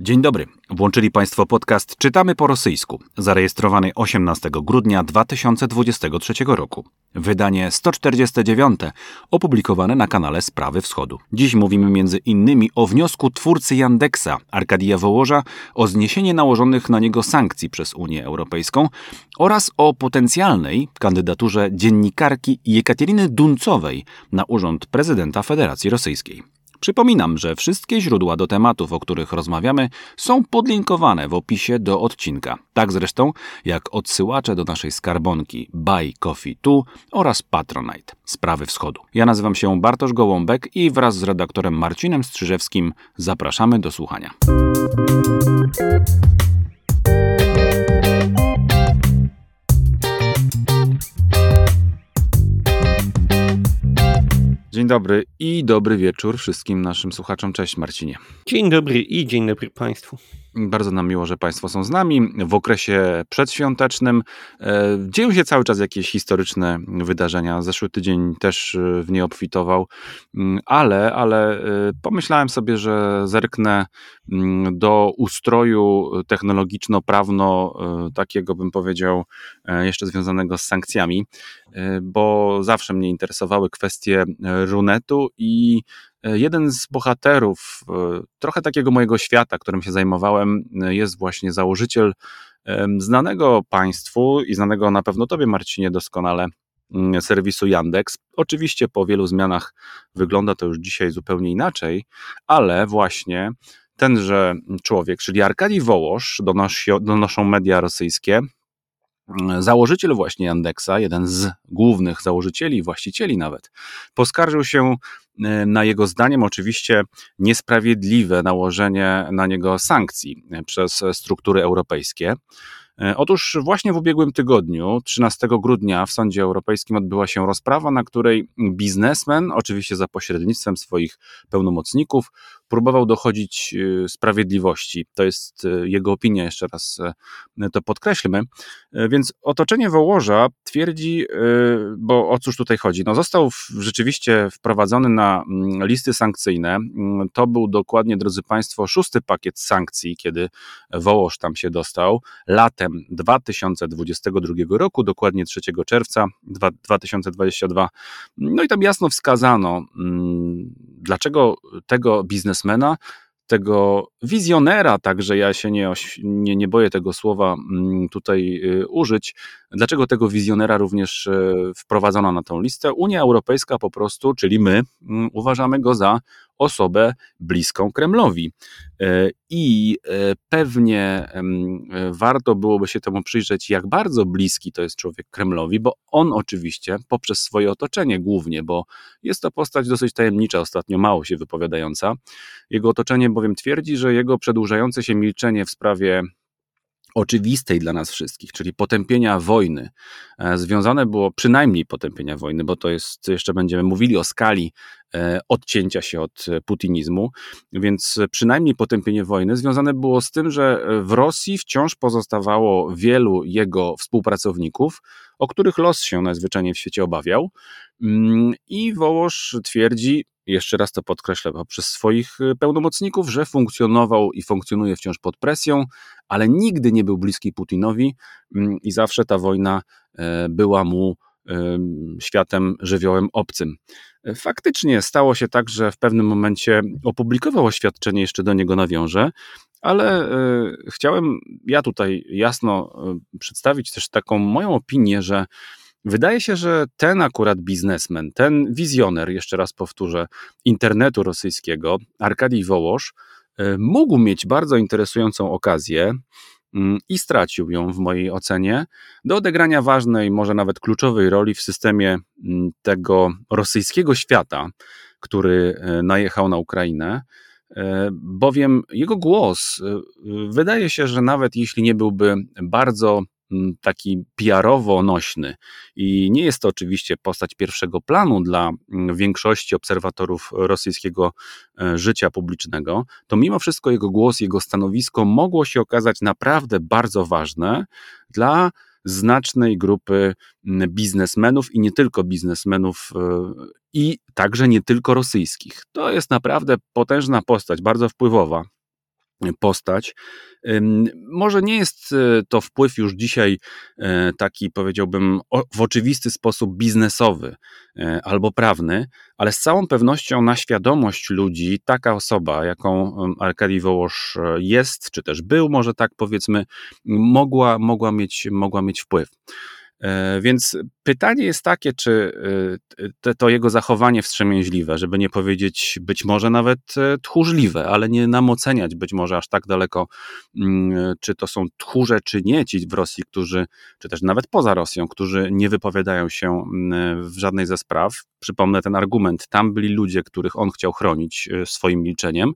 Dzień dobry. Włączyli Państwo podcast Czytamy po rosyjsku, zarejestrowany 18 grudnia 2023 roku. Wydanie 149, opublikowane na kanale Sprawy Wschodu. Dziś mówimy między innymi o wniosku twórcy Yandeksa, Arkadija Wołoża, o zniesienie nałożonych na niego sankcji przez Unię Europejską oraz o potencjalnej kandydaturze dziennikarki Jekateriny Duncowej na urząd prezydenta Federacji Rosyjskiej. Przypominam, że wszystkie źródła do tematów, o których rozmawiamy, są podlinkowane w opisie do odcinka. Tak zresztą jak odsyłacze do naszej skarbonki Buy Coffee Tu oraz Patronite Sprawy Wschodu. Ja nazywam się Bartosz Gołąbek i wraz z redaktorem Marcinem Strzyżewskim zapraszamy do słuchania. Dzień dobry i dobry wieczór wszystkim naszym słuchaczom. Cześć Marcinie. Dzień dobry i dzień dobry Państwu. Bardzo nam miło, że Państwo są z nami w okresie przedświątecznym. E, dzieją się cały czas jakieś historyczne wydarzenia. Zeszły tydzień też e, w nie obfitował, mm, ale, ale e, pomyślałem sobie, że zerknę mm, do ustroju technologiczno-prawno takiego, bym powiedział, jeszcze związanego z sankcjami, bo zawsze mnie interesowały kwestie runetu i jeden z bohaterów e, trochę takiego mojego świata, którym się zajmowałem, e, jest właśnie założyciel znanego państwu i znanego na pewno tobie, Marcinie, doskonale mm, serwisu Yandex. Oczywiście po wielu zmianach wygląda to już dzisiaj zupełnie inaczej, ale właśnie tenże człowiek, czyli Arkadii Wołosz, donoszą media rosyjskie, Założyciel właśnie Yandexa, jeden z głównych założycieli, właścicieli nawet, poskarżył się e, na jego zdaniem oczywiście niesprawiedliwe nałożenie na niego sankcji e, przez struktury europejskie. E, otóż właśnie w ubiegłym tygodniu, 13 grudnia, w Sądzie Europejskim odbyła się rozprawa, na której biznesmen, oczywiście za pośrednictwem swoich pełnomocników, próbował dochodzić y, sprawiedliwości. To jest y, jego opinia, jeszcze raz y, to podkreślmy. Więc otoczenie Wołoża twierdzi, bo o cóż tutaj chodzi? No został rzeczywiście wprowadzony na mm, listy sankcyjne. Mm, to był dokładnie, drodzy Państwo, szósty pakiet sankcji, kiedy Wołoż tam się dostał. Latem 2022 roku, dokładnie 3 czerwca 2022. No i tam jasno wskazano, mm, dlaczego tego biznesu biznesmena, tego wizjonera, także ja się nie, nie, nie boję tego słowa mm, tutaj y, użyć. Dlaczego tego wizjonera również y, wprowadzono na tą listę? Unia Europejska po prostu, czyli my, mm, uważamy go za osobę bliską Kremlowi. E, I e, pewnie e, warto byłoby się temu przyjrzeć, jak bardzo bliski to jest człowiek Kremlowi, bo on oczywiście poprzez swoje otoczenie głównie, bo jest to postać dosyć tajemnicza, ostatnio mało się wypowiadająca. Jego otoczenie bowiem twierdzi, że jego przedłużające się milczenie w sprawie oczywistej dla nas wszystkich, czyli potępienia wojny, związane było przynajmniej potępienia wojny, bo to jest, jeszcze będziemy mówili o skali odcięcia się od putinizmu, więc przynajmniej potępienie wojny związane było z tym, że w Rosji wciąż pozostawało wielu jego współpracowników, o których los się najzwyczajniej w świecie obawiał. Mm, I Wołosz twierdzi, jeszcze raz to podkreślę, poprzez swoich pełnomocników, że funkcjonował i funkcjonuje wciąż pod presją, ale nigdy nie był bliski Putinowi mm, i zawsze ta wojna e, była mu światem żywiołem obcym. Faktycznie stało się tak, że w pewnym momencie opublikował oświadczenie, jeszcze do niego nawiążę, ale e, chciałem ja tutaj jasno e, przedstawić też taką moją opinię, że Wydaje się, że ten akurat biznesmen, ten wizjoner, jeszcze raz powtórzę, internetu rosyjskiego, Arkadii Wołosz, e, mógł mieć bardzo interesującą okazję i stracił ją w mojej ocenie. Do odegrania ważnej, może nawet kluczowej roli w systemie mm, tego rosyjskiego świata, który e, najechał na Ukrainę e, bowiem jego głos wydaje się, że nawet jeśli nie byłby bardzo taki PR-owo nośny. I nie jest to oczywiście postać pierwszego planu dla większości obserwatorów rosyjskiego e, życia publicznego, to mimo wszystko jego głos, jego stanowisko mogło się okazać naprawdę bardzo ważne dla znacznej grupy biznesmenów i nie tylko biznesmenów, e, i także nie tylko rosyjskich. To jest naprawdę potężna postać, bardzo wpływowa. Postać. Może nie jest e, to wpływ już dzisiaj e, taki, powiedziałbym, w oczywisty sposób biznesowy e, albo prawny, ale z całą pewnością na świadomość ludzi taka osoba, jaką Arkadii Wołosz jest, czy też był, może tak powiedzmy, mogła, mogła, mieć, mogła mieć wpływ. E, więc pytanie jest takie, czy e, to jego zachowanie wstrzemięźliwe, żeby nie powiedzieć być może nawet e, tchórzliwe, ale nie nam oceniać być może aż tak daleko, mm, czy to są tchórze, czy nie ci w Rosji, którzy, czy też nawet poza Rosją, którzy nie wypowiadają się mm, w żadnej ze spraw. Przypomnę ten argument, tam byli ludzie, których on chciał chronić swoim milczeniem.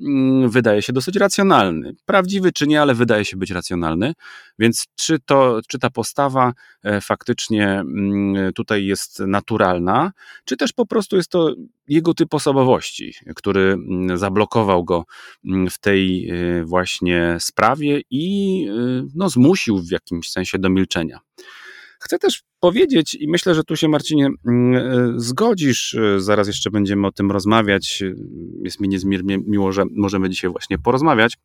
Mm, wydaje się dosyć racjonalny. Prawdziwy czy nie, ale wydaje się być racjonalny. Więc czy, to, czy ta postawa e, faktycznie mm, tutaj jest naturalna, czy też po prostu jest to jego typ osobowości, który mm, zablokował go w tej e, właśnie sprawie i e, no, zmusił w jakimś sensie do milczenia. Chcę też powiedzieć, i myślę, że tu się Marcinie mm, e, zgodzisz, e, zaraz jeszcze będziemy o tym rozmawiać. E, jest mi niezmiernie miło, że możemy dzisiaj właśnie porozmawiać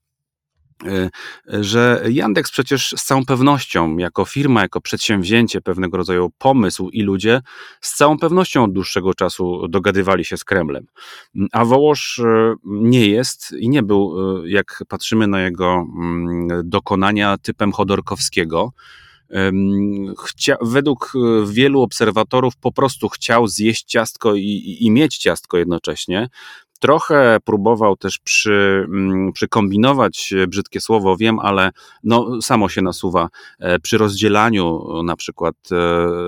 że Yandex przecież z całą pewnością, jako firma, jako przedsięwzięcie, pewnego rodzaju pomysł i ludzie, z całą pewnością od dłuższego czasu dogadywali się z Kremlem. A Wołosz nie jest i nie był, jak patrzymy na jego mm, dokonania, typem Chodorkowskiego chcia, według e, wielu obserwatorów po prostu chciał zjeść ciastko i, i, i mieć ciastko jednocześnie. Trochę próbował też przy, mm, przykombinować e, brzydkie słowo, wiem, ale no, samo się nasuwa e, przy rozdzielaniu na przykład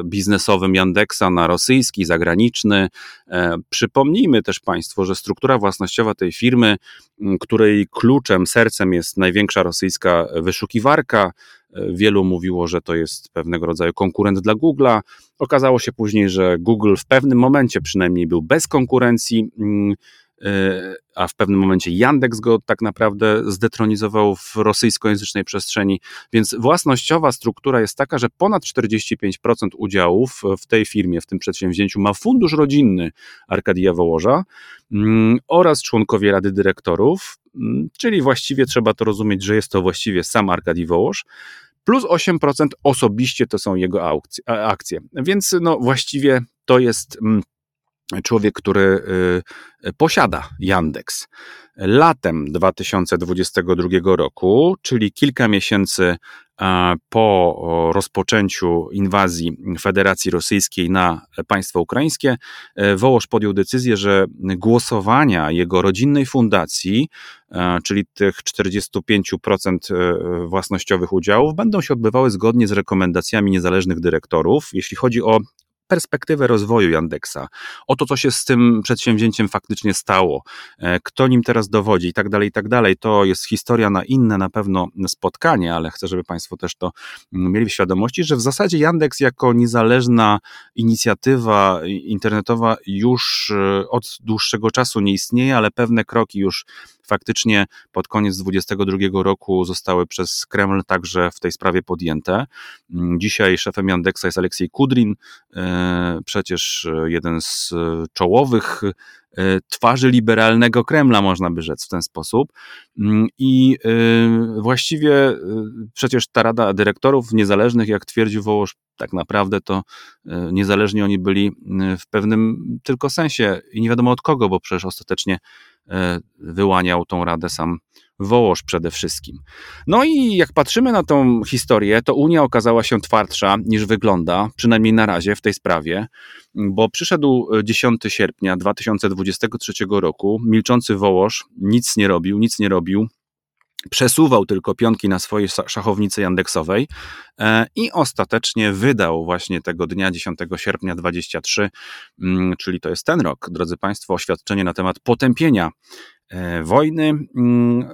biznesowym Yandexa na rosyjski, zagraniczny. Przypomnijmy też Państwu, że struktura własnościowa tej firmy, której kluczem, sercem jest największa rosyjska wyszukiwarka, Wielu mówiło, że to jest pewnego rodzaju konkurent dla Google'a. Okazało się później, że Google w pewnym momencie przynajmniej był bez konkurencji, e, a w pewnym momencie Yandex go tak naprawdę zdetronizował w rosyjskojęzycznej przestrzeni. Więc własnościowa struktura jest taka, że ponad 45% udziałów w tej firmie, w tym przedsięwzięciu ma fundusz rodzinny Arkadia Wołoża mm, oraz członkowie Rady Dyrektorów, mm, czyli właściwie trzeba to rozumieć, że jest to właściwie sam Arkadii Wołosz plus 8% osobiście to są jego akcje. Więc no właściwie to jest mm, człowiek, który y, posiada Yandex. Latem 2022 roku, czyli kilka miesięcy po rozpoczęciu inwazji Federacji Rosyjskiej na państwo ukraińskie, e, Wołosz podjął decyzję, że głosowania jego rodzinnej fundacji, e, czyli tych 45% e, własnościowych udziałów, będą się odbywały zgodnie z rekomendacjami niezależnych dyrektorów, jeśli chodzi o perspektywę rozwoju Yandexa, o to, co się z tym przedsięwzięciem faktycznie stało, e, kto nim teraz dowodzi i tak dalej, i tak dalej. To jest historia na inne na pewno spotkanie, ale chcę, żeby Państwo też to mm, mieli w świadomości, że w zasadzie Yandex jako niezależna inicjatywa internetowa już e, od dłuższego czasu nie istnieje, ale pewne kroki już faktycznie pod koniec 2022 roku zostały przez Kreml także w tej sprawie podjęte. Mm, dzisiaj szefem Yandexa jest Aleksiej Kudrin, e, przecież jeden z czołowych e, twarzy liberalnego Kremla, można by rzec w ten sposób. Mm, I e, właściwie przecież ta rada dyrektorów niezależnych, jak twierdził Wołosz, tak naprawdę to niezależni oni byli w pewnym tylko sensie i nie wiadomo od kogo, bo przecież ostatecznie E, wyłaniał tą radę sam Wołosz przede wszystkim. No i jak patrzymy na tą historię, to Unia okazała się twardsza niż wygląda, przynajmniej na razie w tej sprawie, bo przyszedł 10 sierpnia 2023 roku, milczący Wołosz nic nie robił, nic nie robił, przesuwał tylko pionki na swojej szachownicy Yandexowej e, i ostatecznie wydał właśnie tego dnia 10 sierpnia 23, mm, czyli to jest ten rok, drodzy Państwo, oświadczenie na temat potępienia e, wojny. Mm,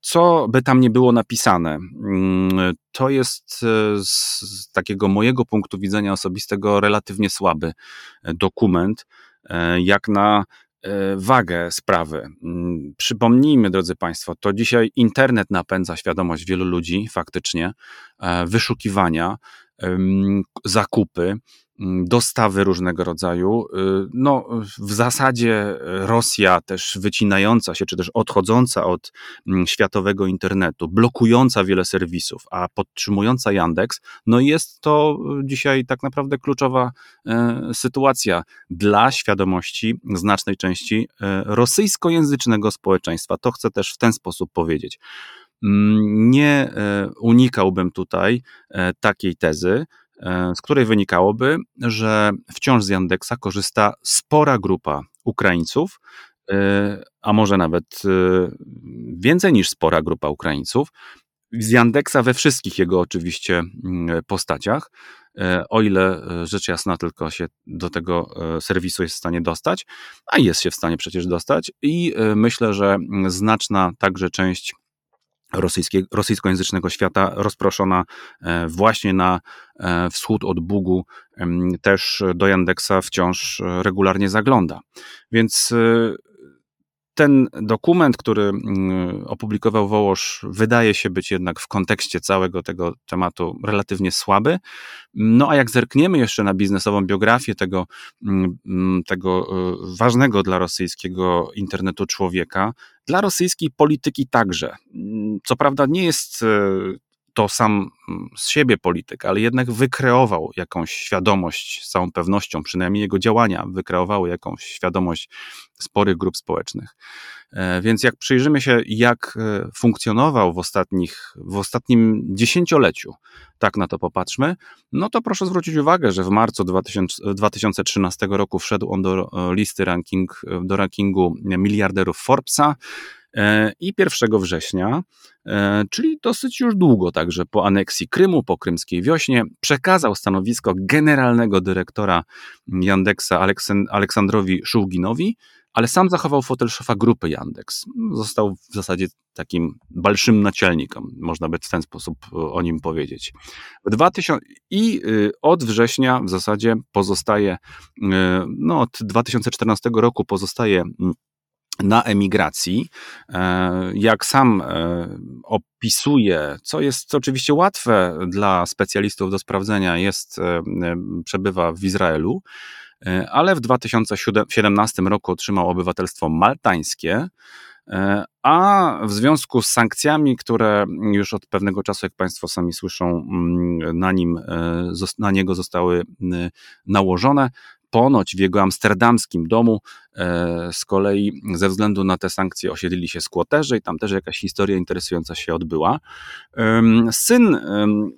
co by tam nie było napisane, mm, to jest e, z takiego mojego punktu widzenia osobistego relatywnie słaby dokument, jak na wagę sprawy. Mm, przypomnijmy, drodzy Państwo, to dzisiaj internet napędza świadomość wielu ludzi faktycznie, e, wyszukiwania, zakupy. Mm, dostawy różnego rodzaju. Y, no, w zasadzie Rosja też wycinająca się, czy też odchodząca od mm, światowego internetu, blokująca wiele serwisów, a podtrzymująca Yandex, no jest to dzisiaj tak naprawdę kluczowa sytuacja dla świadomości znacznej części rosyjskojęzycznego społeczeństwa. To chcę też w ten sposób powiedzieć. Mm, nie unikałbym tutaj takiej tezy, z której wynikałoby, że wciąż z Yandexa korzysta spora grupa Ukraińców, a może nawet więcej niż spora grupa Ukraińców, z Yandexa we wszystkich jego oczywiście postaciach, o ile rzecz jasna tylko się do tego serwisu jest w stanie dostać, a jest się w stanie przecież dostać i myślę, że znaczna także część rosyjskojęzycznego świata, rozproszona e, właśnie na e, wschód od Bugu, też do Yandexa wciąż regularnie zagląda. Więc e, ten dokument, który opublikował Wołosz, wydaje się być jednak w kontekście całego tego tematu relatywnie słaby. No a jak zerkniemy jeszcze na biznesową biografię tego, tego ważnego dla rosyjskiego internetu człowieka, dla rosyjskiej polityki także. Co prawda nie jest e, to sam mm, z siebie polityk, ale jednak wykreował jakąś świadomość, z całą pewnością, przynajmniej jego działania wykreowały jakąś świadomość sporych grup społecznych. E, więc jak przyjrzymy się, jak e, funkcjonował w, ostatnich, w ostatnim dziesięcioleciu, tak na to popatrzmy, no to proszę zwrócić uwagę, że w marcu 2000, 2013 roku wszedł on do e, listy ranking, do rankingu miliarderów Forbesa, i 1 września, e, czyli dosyć już długo także po aneksji Krymu, po krymskiej wiośnie, przekazał stanowisko generalnego dyrektora Yandexa Aleksandrowi Szułginowi, ale sam zachował fotel szefa grupy Yandex. Został w zasadzie takim balszym naczelnikiem, można by w ten sposób o nim powiedzieć. W 2000, I od września w zasadzie pozostaje, no od 2014 roku pozostaje na emigracji. E, jak sam e, opisuje, co jest oczywiście łatwe dla specjalistów do sprawdzenia, jest, e, przebywa w Izraelu, ale w 2017 roku otrzymał obywatelstwo maltańskie. A w związku z sankcjami, które już od pewnego czasu, jak Państwo sami słyszą, na, nim, na niego zostały nałożone, ponoć w jego amsterdamskim domu e, z kolei ze względu na te sankcje osiedlili się skłoterzy i tam też jakaś historia interesująca się odbyła. Syn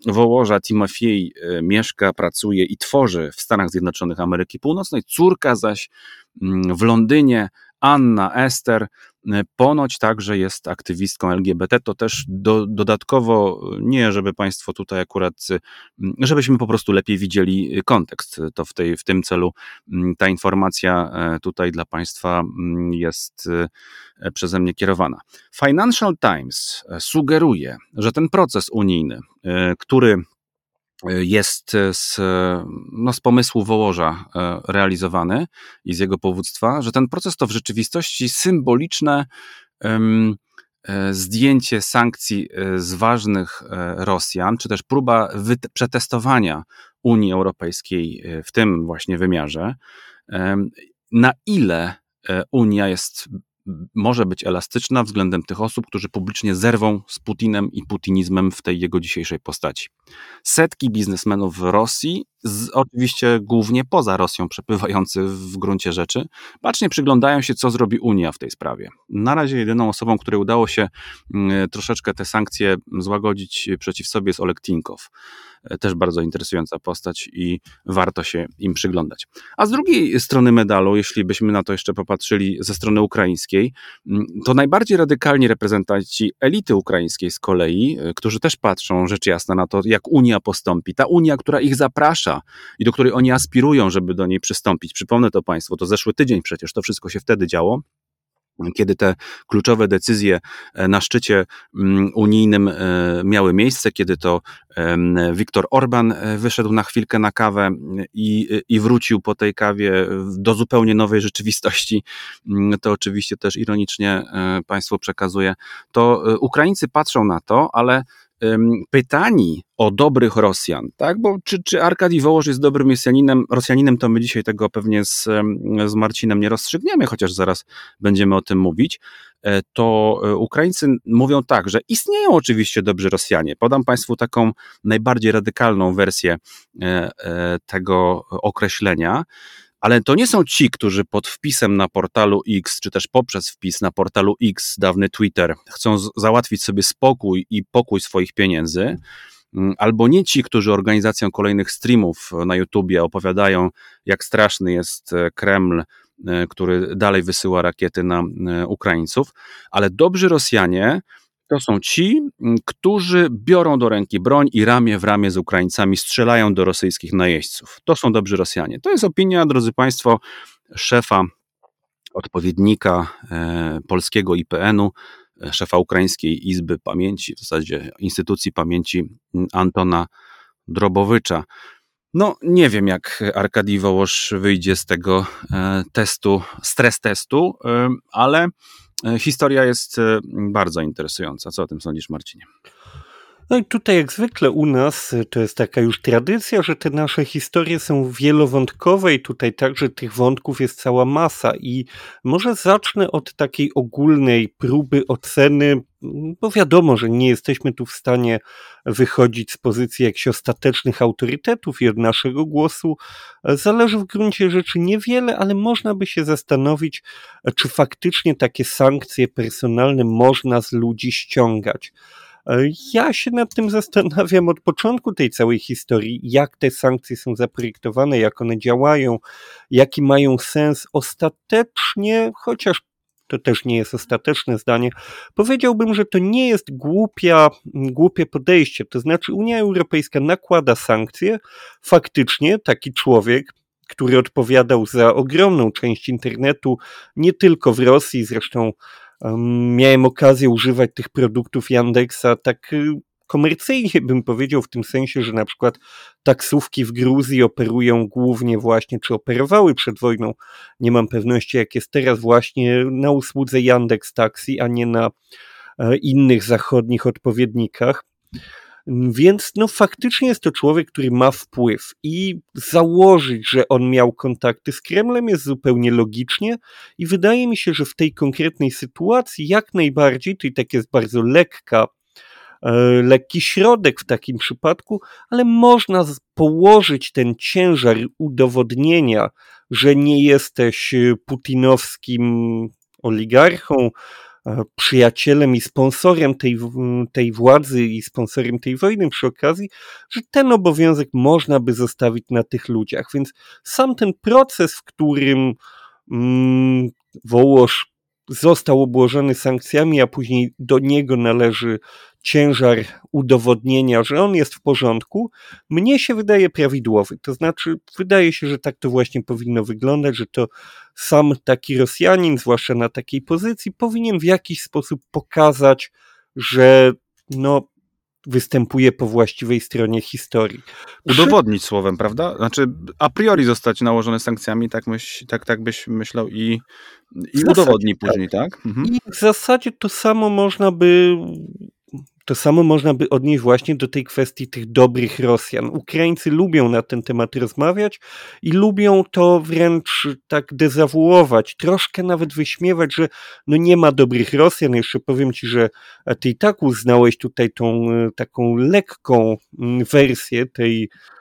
Wołoża Timofiej e, mieszka, pracuje i tworzy w Stanach Zjednoczonych Ameryki Północnej, córka zaś mm, w Londynie Anna Ester e, ponoć także jest aktywistką LGBT. To też do, dodatkowo, nie żeby Państwo tutaj akurat, żebyśmy po prostu lepiej widzieli kontekst, to w, tej, w tym celu ta informacja tutaj dla Państwa jest e, przeze mnie kierowana. Financial Times sugeruje, że ten proces unijny, który jest z, no, z pomysłu Wołoża e, realizowany i z jego powództwa, że ten proces to w rzeczywistości symboliczne um, zdjęcie sankcji e, z ważnych Rosjan, czy też próba przetestowania Unii Europejskiej w tym właśnie wymiarze, na ile Unia jest może być elastyczna względem tych osób, którzy publicznie zerwą z Putinem i putinizmem w tej jego dzisiejszej postaci. Setki biznesmenów w Rosji, z, oczywiście głównie poza Rosją przepływający w gruncie rzeczy, bacznie przyglądają się, co zrobi Unia w tej sprawie. Na razie jedyną osobą, której udało się mm, troszeczkę te sankcje złagodzić przeciw sobie jest Oleg Tinkow. Też bardzo interesująca postać i warto się im przyglądać. A z drugiej strony medalu, jeśli byśmy na to jeszcze popatrzyli ze strony ukraińskiej, mm, to najbardziej radykalni reprezentanci elity ukraińskiej z kolei, e, którzy też patrzą rzecz jasna na to, jak Unia postąpi. Ta Unia, która ich zaprasza i do której oni aspirują, żeby do niej przystąpić. Przypomnę to Państwu, to zeszły tydzień przecież, to wszystko się wtedy działo kiedy te kluczowe decyzje e, na szczycie mm, unijnym e, miały miejsce, kiedy to Viktor Orban e, wyszedł na chwilkę na kawę i, i wrócił po tej kawie do zupełnie nowej rzeczywistości, mm, to oczywiście też ironicznie Państwu przekazuję, to Ukraińcy patrzą na to, ale pytani o dobrych Rosjan, tak? Bo czy, czy Arkadii Wołosz jest dobrym Rosjaninem, Rosjaninem, to my dzisiaj tego pewnie z, z Marcinem nie rozstrzygniemy, chociaż zaraz będziemy o tym mówić. E, to e, Ukraińcy mówią tak, że istnieją oczywiście dobrzy Rosjanie. Podam Państwu taką najbardziej radykalną wersję e, tego określenia. Ale to nie są ci, którzy pod wpisem na portalu X, czy też poprzez wpis na portalu X, dawny Twitter, chcą załatwić sobie spokój i pokój swoich pieniędzy, mm, albo nie ci, którzy organizacją kolejnych streamów na YouTubie opowiadają, jak straszny jest Kreml, E, który dalej wysyła rakiety na e, Ukraińców, ale dobrzy Rosjanie to są ci, którzy biorą do ręki broń i ramię w ramię z Ukraińcami strzelają do rosyjskich najeźdźców. To są dobrzy Rosjanie. To jest opinia, drodzy Państwo, szefa, odpowiednika e, polskiego IPN-u, szefa Ukraińskiej Izby Pamięci, w zasadzie Instytucji Pamięci Antona Drobowycza. No, nie wiem, jak Arkadii Wołosz wyjdzie z tego e, testu, stres testu, e, ale e, historia jest bardzo interesująca. Co o tym sądzisz, Marcinie? No i tutaj jak zwykle u nas to jest taka już tradycja, że te nasze historie są wielowątkowe i tutaj także tych wątków jest cała masa i może zacznę od takiej ogólnej próby oceny, bo wiadomo, że nie jesteśmy tu w stanie wychodzić z pozycji jakichś ostatecznych autorytetów i od naszego głosu zależy w gruncie rzeczy niewiele, ale można by się zastanowić, czy faktycznie takie sankcje personalne można z ludzi ściągać. Ja się nad tym zastanawiam od początku tej całej historii, jak te sankcje są zaprojektowane, jak one działają, jaki mają sens ostatecznie, chociaż to też nie jest ostateczne zdanie, powiedziałbym, że to nie jest głupia, głupie podejście. To znaczy, Unia Europejska nakłada sankcje, faktycznie taki człowiek, który odpowiadał za ogromną część internetu, nie tylko w Rosji, zresztą miałem okazję używać tych produktów Yandexa tak y, komercyjnie bym powiedział, w tym sensie, że na przykład taksówki w Gruzji operują głównie właśnie, czy operowały przed wojną, nie mam pewności jak jest teraz, właśnie na usłudze Yandex Taxi, a nie na e, innych zachodnich odpowiednikach. Więc no faktycznie jest to człowiek, który ma wpływ i założyć, że on miał kontakty z Kremlem jest zupełnie logicznie i wydaje mi się, że w tej konkretnej sytuacji jak najbardziej, to i tak jest bardzo lekka, e, lekki środek w takim przypadku, ale można położyć ten ciężar udowodnienia, że nie jesteś e, putinowskim oligarchą, przyjacielem i sponsorem tej, tej władzy i sponsorem tej wojny przy okazji, że ten obowiązek można by zostawić na tych ludziach. Więc sam ten proces, w którym mm, Wołosz został obłożony sankcjami, a później do niego należy ciężar udowodnienia, że on jest w porządku, mnie się wydaje prawidłowy. To znaczy, wydaje się, że tak to właśnie powinno wyglądać, że to sam taki Rosjanin, zwłaszcza na takiej pozycji, powinien w jakiś sposób pokazać, że no, występuje po właściwej stronie historii. Udowodnić Przy... słowem, prawda? Znaczy a priori zostać nałożone sankcjami, tak, myśl, tak, tak byś myślał i, i udowodni tak. później, tak? Mhm. I w zasadzie to samo można by to samo można by odnieść właśnie do tej kwestii tych dobrych Rosjan. Ukraińcy lubią na ten temat rozmawiać i lubią to wręcz tak dezawuować, troszkę nawet wyśmiewać, że no nie ma dobrych Rosjan. Jeszcze powiem ci, że ty i tak uznałeś tutaj tą e, taką lekką mm, wersję tej E,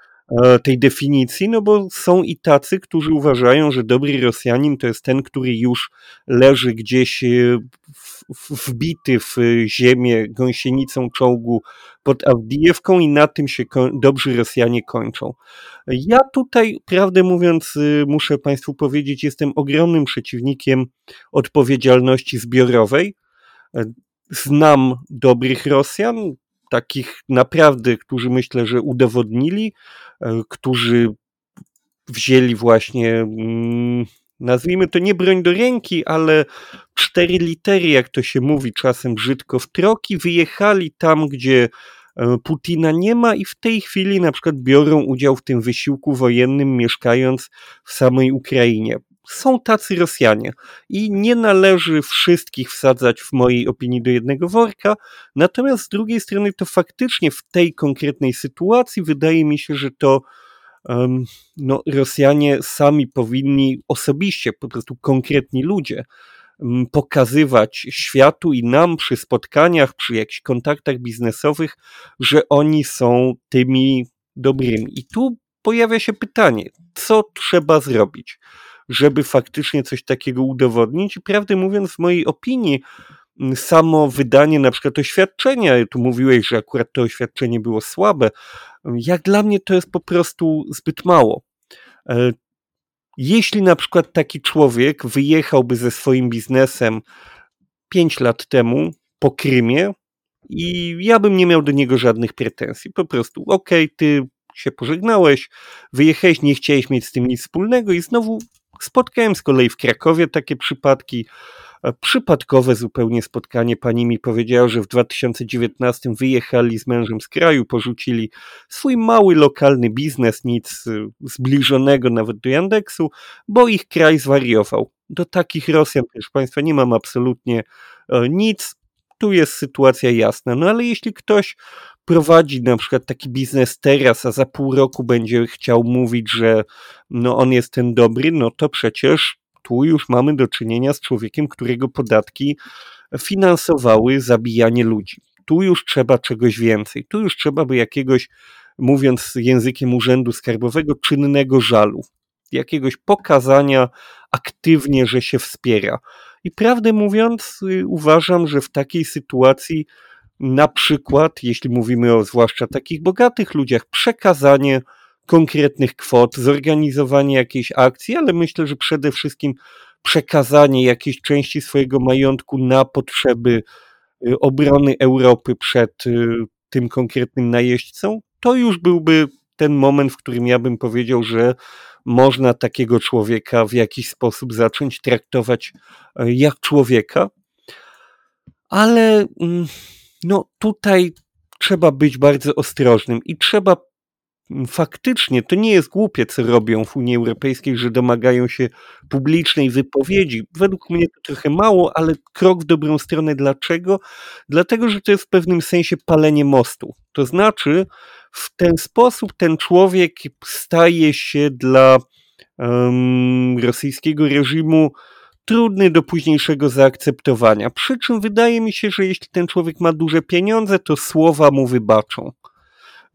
tej definicji, no bo są i tacy, którzy uważają, że dobry Rosjanin to jest ten, który już leży gdzieś e, wbity w ziemię gąsienicą czołgu pod Awdijewką i na tym się dobrzy Rosjanie kończą. Ja tutaj, prawdę mówiąc, e, muszę Państwu powiedzieć, jestem ogromnym przeciwnikiem odpowiedzialności zbiorowej. Znam dobrych Rosjan, takich naprawdę, którzy myślę, że udowodnili, e, którzy wzięli właśnie, mm, nazwijmy to nie broń do ręki, ale cztery litery, jak to się mówi czasem brzydko, w troki, wyjechali tam, gdzie e, Putina nie ma i w tej chwili na przykład biorą udział w tym wysiłku wojennym, mieszkając w samej Ukrainie. Są tacy Rosjanie i nie należy wszystkich wsadzać w mojej opinii do jednego worka, natomiast z drugiej strony to faktycznie w tej konkretnej sytuacji wydaje mi się, że to um, no, Rosjanie sami powinni osobiście, po prostu konkretni ludzie, um, pokazywać światu i nam przy spotkaniach, przy jakichś kontaktach biznesowych, że oni są tymi dobrymi. I tu pojawia się pytanie, co trzeba zrobić? Żeby faktycznie coś takiego udowodnić. I prawdę mówiąc, w mojej opinii, samo wydanie na przykład oświadczenia, tu mówiłeś, że akurat to oświadczenie było słabe, jak dla mnie to jest po prostu zbyt mało. E, jeśli na przykład taki człowiek wyjechałby ze swoim biznesem 5 lat temu po Krymie i ja bym nie miał do niego żadnych pretensji. Po prostu, okej, okay, ty się pożegnałeś, wyjechałeś, nie chciałeś mieć z tym nic wspólnego i znowu Spotkałem z kolei w Krakowie takie przypadki, e, przypadkowe zupełnie spotkanie. Pani mi powiedziała, że w 2019 wyjechali z mężem z kraju, porzucili swój mały lokalny biznes, nic e, zbliżonego nawet do Yandeksu, bo ich kraj zwariował. Do takich Rosjan, proszę Państwa, nie mam absolutnie e, nic. Tu jest sytuacja jasna. No ale jeśli ktoś prowadzi na przykład taki biznes teraz, a za pół roku będzie chciał mówić, że no on jest ten dobry, no to przecież tu już mamy do czynienia z człowiekiem, którego podatki finansowały zabijanie ludzi. Tu już trzeba czegoś więcej. Tu już trzeba by jakiegoś, mówiąc językiem urzędu skarbowego, czynnego żalu. Jakiegoś pokazania aktywnie, że się wspiera. I prawdę mówiąc, y, uważam, że w takiej sytuacji na przykład, jeśli mówimy o zwłaszcza takich bogatych ludziach, przekazanie konkretnych kwot, zorganizowanie jakiejś akcji, ale myślę, że przede wszystkim przekazanie jakiejś części swojego majątku na potrzeby y, obrony Europy przed y, tym konkretnym najeźdźcą, to już byłby ten moment, w którym ja bym powiedział, że można takiego człowieka w jakiś sposób zacząć traktować y, jak człowieka. Ale mm, no tutaj trzeba być bardzo ostrożnym i trzeba faktycznie, to nie jest głupie, co robią w Unii Europejskiej, że domagają się publicznej wypowiedzi. Według mnie to trochę mało, ale krok w dobrą stronę. Dlaczego? Dlatego, że to jest w pewnym sensie palenie mostu. To znaczy, w ten sposób ten człowiek staje się dla um, rosyjskiego reżimu trudny do późniejszego zaakceptowania. Przy czym wydaje mi się, że jeśli ten człowiek ma duże pieniądze, to słowa mu wybaczą.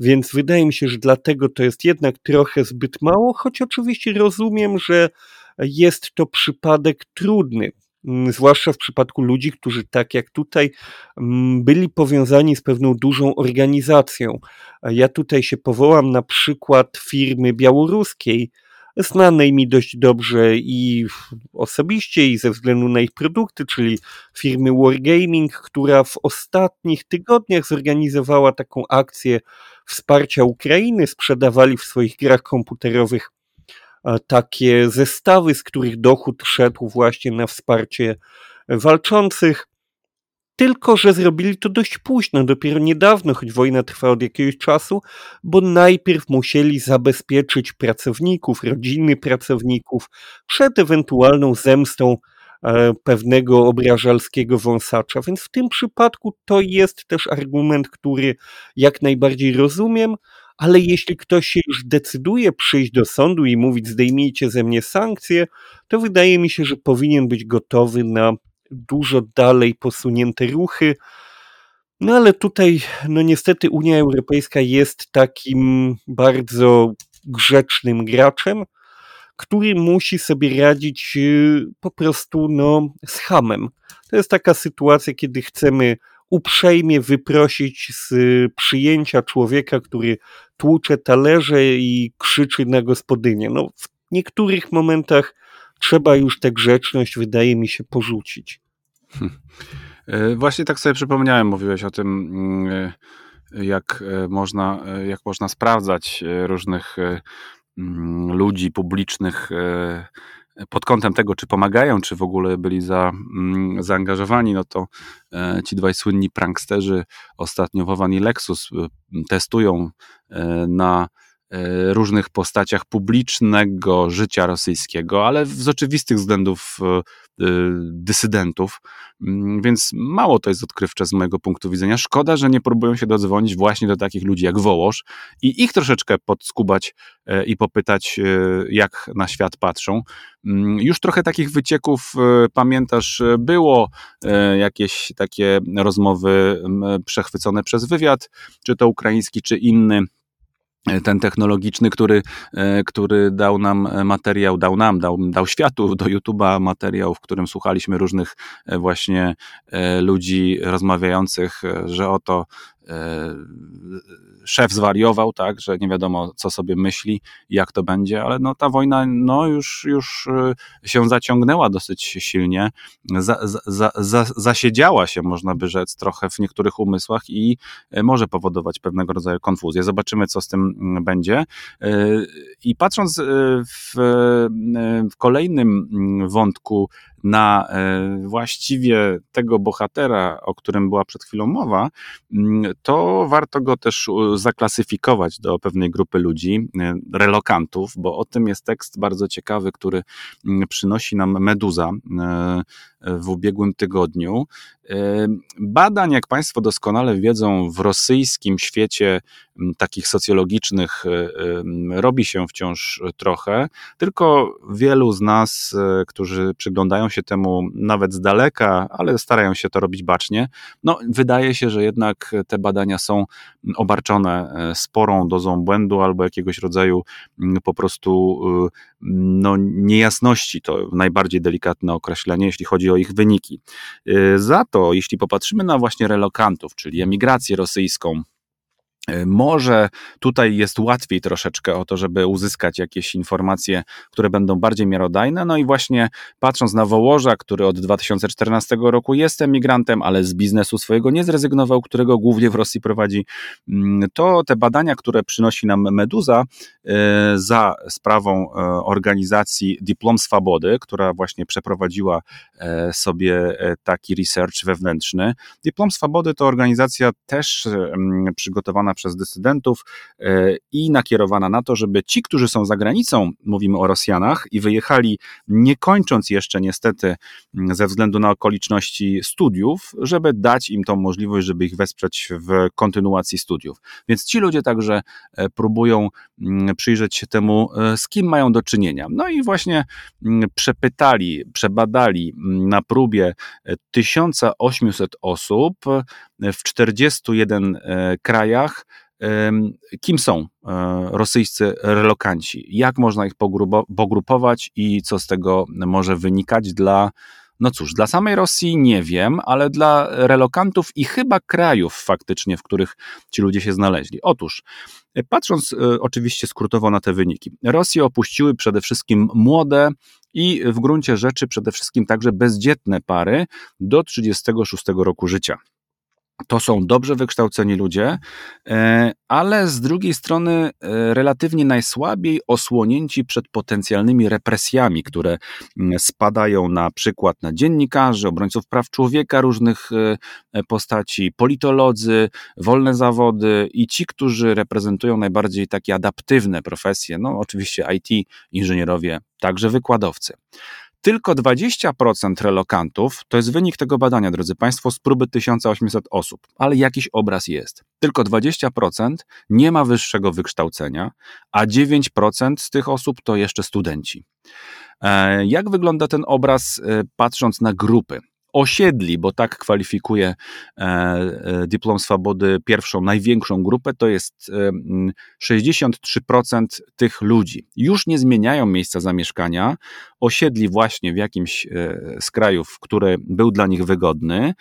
Więc wydaje mi się, że dlatego to jest jednak trochę zbyt mało, choć oczywiście rozumiem, że jest to przypadek trudny. Mm, zwłaszcza w przypadku ludzi, którzy tak jak tutaj mm, byli powiązani z pewną dużą organizacją. Ja tutaj się powołam na przykład firmy białoruskiej, znanej mi dość dobrze i osobiście, i ze względu na ich produkty, czyli firmy Wargaming, która w ostatnich tygodniach zorganizowała taką akcję wsparcia Ukrainy. Sprzedawali w swoich grach komputerowych e, takie zestawy, z których dochód szedł właśnie na wsparcie walczących. Tylko, że zrobili to dość późno, dopiero niedawno, choć wojna trwa od jakiegoś czasu, bo najpierw musieli zabezpieczyć pracowników, rodziny pracowników przed ewentualną zemstą e, pewnego obrażalskiego wąsacza. Więc w tym przypadku to jest też argument, który jak najbardziej rozumiem, ale jeśli ktoś się już decyduje przyjść do sądu i mówić zdejmijcie ze mnie sankcje, to wydaje mi się, że powinien być gotowy na dużo dalej posunięte ruchy. No ale tutaj, no niestety, Unia Europejska jest takim bardzo grzecznym graczem, który musi sobie radzić y, po prostu no, z hamem. To jest taka sytuacja, kiedy chcemy uprzejmie wyprosić z przyjęcia człowieka, który tłucze talerze i krzyczy na gospodynię. No, w niektórych momentach trzeba już tę grzeczność, wydaje mi się, porzucić. Hmm. E, właśnie tak sobie przypomniałem, mówiłeś o tym, mm, e, jak e, można, jak można sprawdzać różnych mm, ludzi publicznych pod kątem tego, czy pomagają, czy w ogóle byli za, mm, zaangażowani, no to ci dwaj słynni pranksterzy ostatnio Wowan i Lexus testują na różnych postaciach publicznego życia rosyjskiego, ale z oczywistych względów dysydentów, mm, więc mało to jest odkrywcze z mojego punktu widzenia. Szkoda, że nie próbują się dodzwonić właśnie do takich ludzi jak Wołosz i ich troszeczkę podskubać i popytać, jak na świat patrzą. Mm, już trochę takich wycieków, pamiętasz, było jakieś takie rozmowy przechwycone przez wywiad, czy to ukraiński, czy inny e, ten technologiczny, który, e, który dał nam materiał, dał nam, dał, dał światu do YouTube'a materiał, w którym słuchaliśmy różnych e, właśnie ludzi rozmawiających, że oto E, szef zwariował, tak, że nie wiadomo, co sobie myśli, jak to będzie, ale no, ta wojna no, już, już e, się zaciągnęła dosyć silnie, za, za, za, zasiedziała się, można by rzec, trochę w niektórych umysłach i e, może powodować pewnego rodzaju konfuzję. Zobaczymy, co z tym mm, będzie. I patrząc w, w kolejnym mm, wątku na właściwie tego bohatera, o którym była przed chwilą mowa, mm, to warto go też zaklasyfikować do pewnej grupy ludzi, e, relokantów, bo o tym jest tekst bardzo ciekawy, który mm, przynosi nam Meduza e, w ubiegłym tygodniu. Badań, jak Państwo doskonale wiedzą, w rosyjskim świecie takich socjologicznych e, robi się wciąż trochę, tylko wielu z nas, e, którzy przyglądają się temu nawet z daleka, ale starają się to robić bacznie, no, wydaje się, że jednak te badania są obarczone e, sporą dozą błędu albo jakiegoś rodzaju po prostu no, niejasności. To najbardziej delikatne określenie, jeśli chodzi o ich wyniki. Za to, jeśli popatrzymy na właśnie relokantów, czyli emigrację rosyjską, może tutaj jest łatwiej troszeczkę o to, żeby uzyskać jakieś informacje, które będą bardziej miarodajne. No i właśnie patrząc na Wołoża, który od 2014 roku jest emigrantem, ale z biznesu swojego nie zrezygnował, którego głównie w Rosji prowadzi, mm, to te badania, które przynosi nam Meduza e, za sprawą e, organizacji Diplom Swobody, która właśnie przeprowadziła sobie taki research wewnętrzny. Diplom Swobody to organizacja też mm, przez dysydentów e, i nakierowana na to, żeby ci, którzy są za granicą, mówimy o Rosjanach, i wyjechali nie kończąc jeszcze niestety ze względu na okoliczności studiów, żeby dać im tą możliwość, żeby ich wesprzeć w kontynuacji studiów. Więc ci ludzie także e, próbują przyjrzeć się temu, e, z kim mają do czynienia. No i właśnie przepytali, przebadali na próbie 1800 osób w 41 krajach kim są e, rosyjscy relokanci, jak można ich pogrupować i co z tego może wynikać dla, no cóż, dla samej Rosji nie wiem, ale dla relokantów i chyba krajów faktycznie, w których ci ludzie się znaleźli. Otóż, patrząc e, oczywiście skrótowo na te wyniki, Rosję opuściły przede wszystkim młode i w gruncie rzeczy przede wszystkim także bezdzietne pary do 36 roku życia to są dobrze wykształceni ludzie, e, ale z drugiej strony e, relatywnie najsłabiej osłonięci przed potencjalnymi represjami, które mm, spadają na przykład na dziennikarzy, obrońców praw człowieka różnych e, postaci, politolodzy, wolne zawody i ci, którzy reprezentują najbardziej takie adaptywne profesje, no oczywiście IT, inżynierowie, także wykładowcy. Tylko 20% relokantów, to jest wynik tego badania, drodzy Państwo, z próby 1800 osób, ale jakiś obraz jest. Tylko 20% nie ma wyższego wykształcenia, a 9% z tych osób to jeszcze studenci. E, jak wygląda ten obraz, e, patrząc na grupy? Osiedli, bo tak kwalifikuje e, e, dyplom swobody pierwszą, największą grupę, to jest 63% tych ludzi. Już nie zmieniają miejsca zamieszkania, osiedli właśnie w jakimś e, z krajów, który był dla nich wygodny.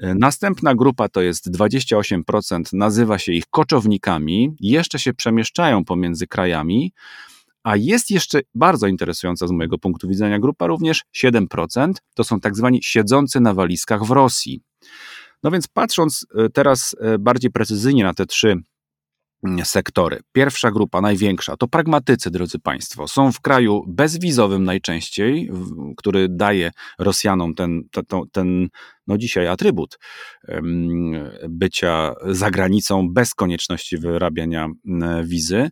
Następna grupa to jest 28%, nazywa się ich koczownikami, jeszcze się przemieszczają pomiędzy krajami. A jest jeszcze bardzo interesująca z mojego punktu widzenia grupa, również 7%, to są tak zwani siedzący na walizkach w Rosji. No więc patrząc e, teraz e, bardziej precyzyjnie na te trzy mm, sektory. Pierwsza grupa, największa, to pragmatycy, drodzy Państwo. Są w kraju bezwizowym najczęściej, który daje Rosjanom ten, ten, ten no dzisiaj atrybut bycia za granicą bez konieczności wyrabiania wizy.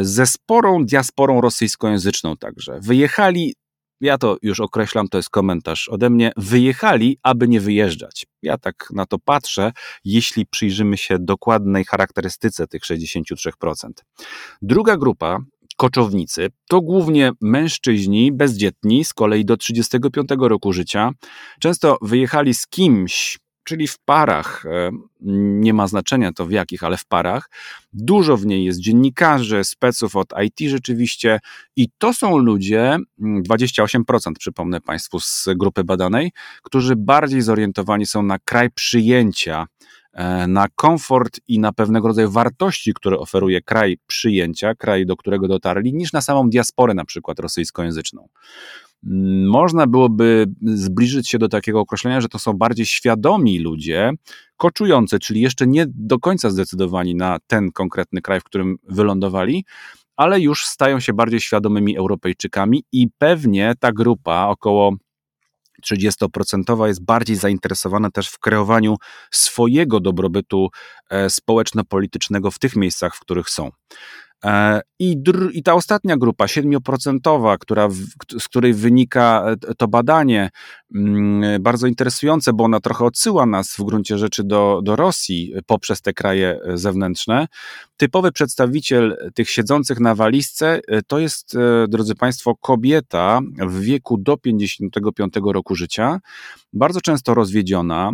Ze sporą diasporą rosyjskojęzyczną także. Wyjechali ja to już określam, to jest komentarz ode mnie, wyjechali, aby nie wyjeżdżać. Ja tak na to patrzę, jeśli przyjrzymy się dokładnej charakterystyce tych 63%. Druga grupa, koczownicy, to głównie mężczyźni bezdzietni, z kolei do 35 roku życia. Często wyjechali z kimś, czyli w parach, e, nie ma znaczenia to w jakich, ale w parach. Dużo w niej jest dziennikarzy, speców od IT rzeczywiście i to są ludzie, 28% mm, przypomnę Państwu z grupy badanej, którzy bardziej zorientowani są na kraj przyjęcia, e, na komfort i na pewnego rodzaju wartości, które oferuje kraj przyjęcia, kraj, do którego dotarli, niż na samą diasporę na przykład rosyjskojęzyczną można byłoby zbliżyć się do takiego określenia, że to są bardziej świadomi ludzie, koczujący, czyli jeszcze nie do końca zdecydowani na ten konkretny kraj, w którym wylądowali, ale już stają się bardziej świadomymi Europejczykami i pewnie ta grupa, około 30% jest bardziej zainteresowana też w kreowaniu swojego dobrobytu e, społeczno-politycznego w tych miejscach, w których są. E, I, I ta ostatnia grupa, 7%, która, z której wynika e, to badanie, bardzo interesujące, bo ona trochę odsyła nas w gruncie rzeczy do, do Rosji poprzez te kraje e, zewnętrzne. Typowy przedstawiciel tych siedzących na walizce to jest, drodzy Państwo, kobieta w wieku do 55 roku życia, bardzo często rozwiedziona,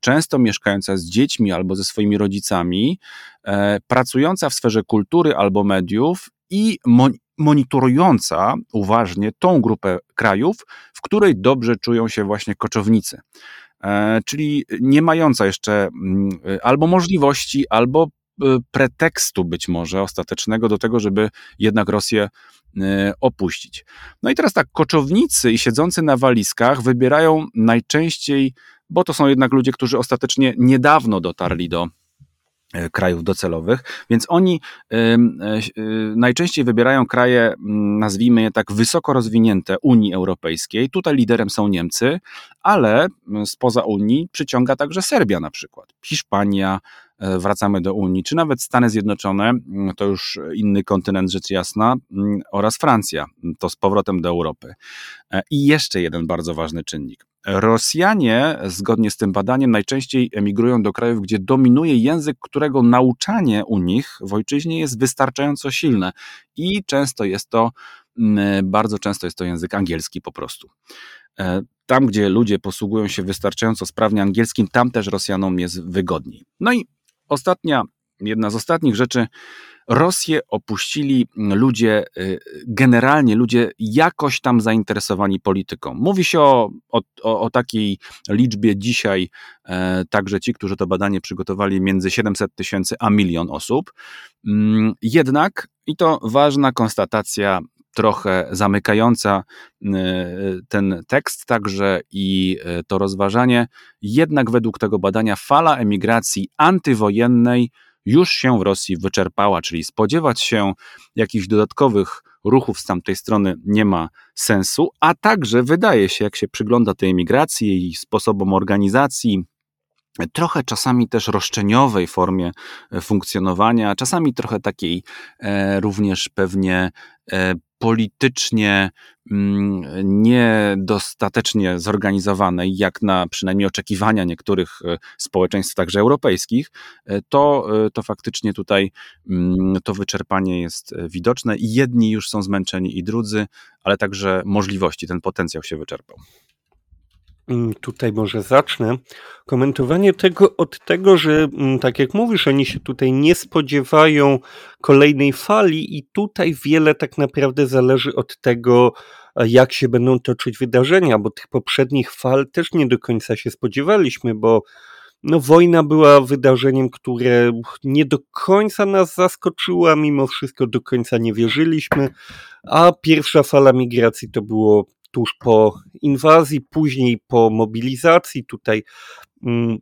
często mieszkająca z dziećmi albo ze swoimi rodzicami, pracująca w sferze kultury albo mediów i monitorująca uważnie tą grupę krajów, w której dobrze czują się właśnie koczownicy. E, czyli nie mająca jeszcze mm, albo możliwości, albo e, pretekstu być może ostatecznego do tego, żeby jednak Rosję e, opuścić. No i teraz tak, koczownicy i siedzący na walizkach wybierają najczęściej, bo to są jednak ludzie, którzy ostatecznie niedawno dotarli do krajów docelowych, więc oni e, e, najczęściej wybierają kraje, nazwijmy je tak, wysoko rozwinięte Unii Europejskiej. Tutaj liderem są Niemcy, ale spoza Unii przyciąga także Serbia na przykład, Hiszpania, wracamy do Unii, czy nawet Stany Zjednoczone, to już inny kontynent rzecz jasna, oraz Francja, to z powrotem do Europy. I jeszcze jeden bardzo ważny czynnik. Rosjanie, zgodnie z tym badaniem, najczęściej emigrują do krajów, gdzie dominuje język, którego nauczanie u nich w ojczyźnie jest wystarczająco silne i często jest to, mm, bardzo często jest to język angielski po prostu. E, tam, gdzie ludzie posługują się wystarczająco sprawnie angielskim, tam też Rosjanom jest wygodniej. No i ostatnia, jedna z ostatnich rzeczy, Rosję opuścili ludzie, y, generalnie ludzie jakoś tam zainteresowani polityką. Mówi się o, o, o takiej liczbie dzisiaj, e, także ci, którzy to badanie przygotowali, między 700 tysięcy a milion osób. Mm, jednak, i to ważna konstatacja, trochę zamykająca y, ten tekst także i y, to rozważanie, jednak według tego badania fala emigracji antywojennej już się w Rosji wyczerpała, czyli spodziewać się jakichś dodatkowych ruchów z tamtej strony nie ma sensu, a także wydaje się, jak się przygląda tej emigracji i sposobom organizacji, trochę czasami też roszczeniowej formie e, funkcjonowania, czasami trochę takiej e, również pewnie e, politycznie mm, niedostatecznie zorganizowanej, jak na przynajmniej oczekiwania niektórych społeczeństw, także europejskich, to, to faktycznie tutaj mm, to wyczerpanie jest widoczne i jedni już są zmęczeni i drudzy, ale także możliwości, ten potencjał się wyczerpał. Mm, tutaj może zacznę. Komentowanie tego od tego, że mm, tak jak mówisz, oni się tutaj nie spodziewają kolejnej fali, i tutaj wiele tak naprawdę zależy od tego, jak się będą toczyć wydarzenia, bo tych poprzednich fal też nie do końca się spodziewaliśmy, bo no, wojna była wydarzeniem, które nie do końca nas zaskoczyło, mimo wszystko do końca nie wierzyliśmy, a pierwsza fala migracji to było tuż po inwazji, później po mobilizacji. Tutaj mm,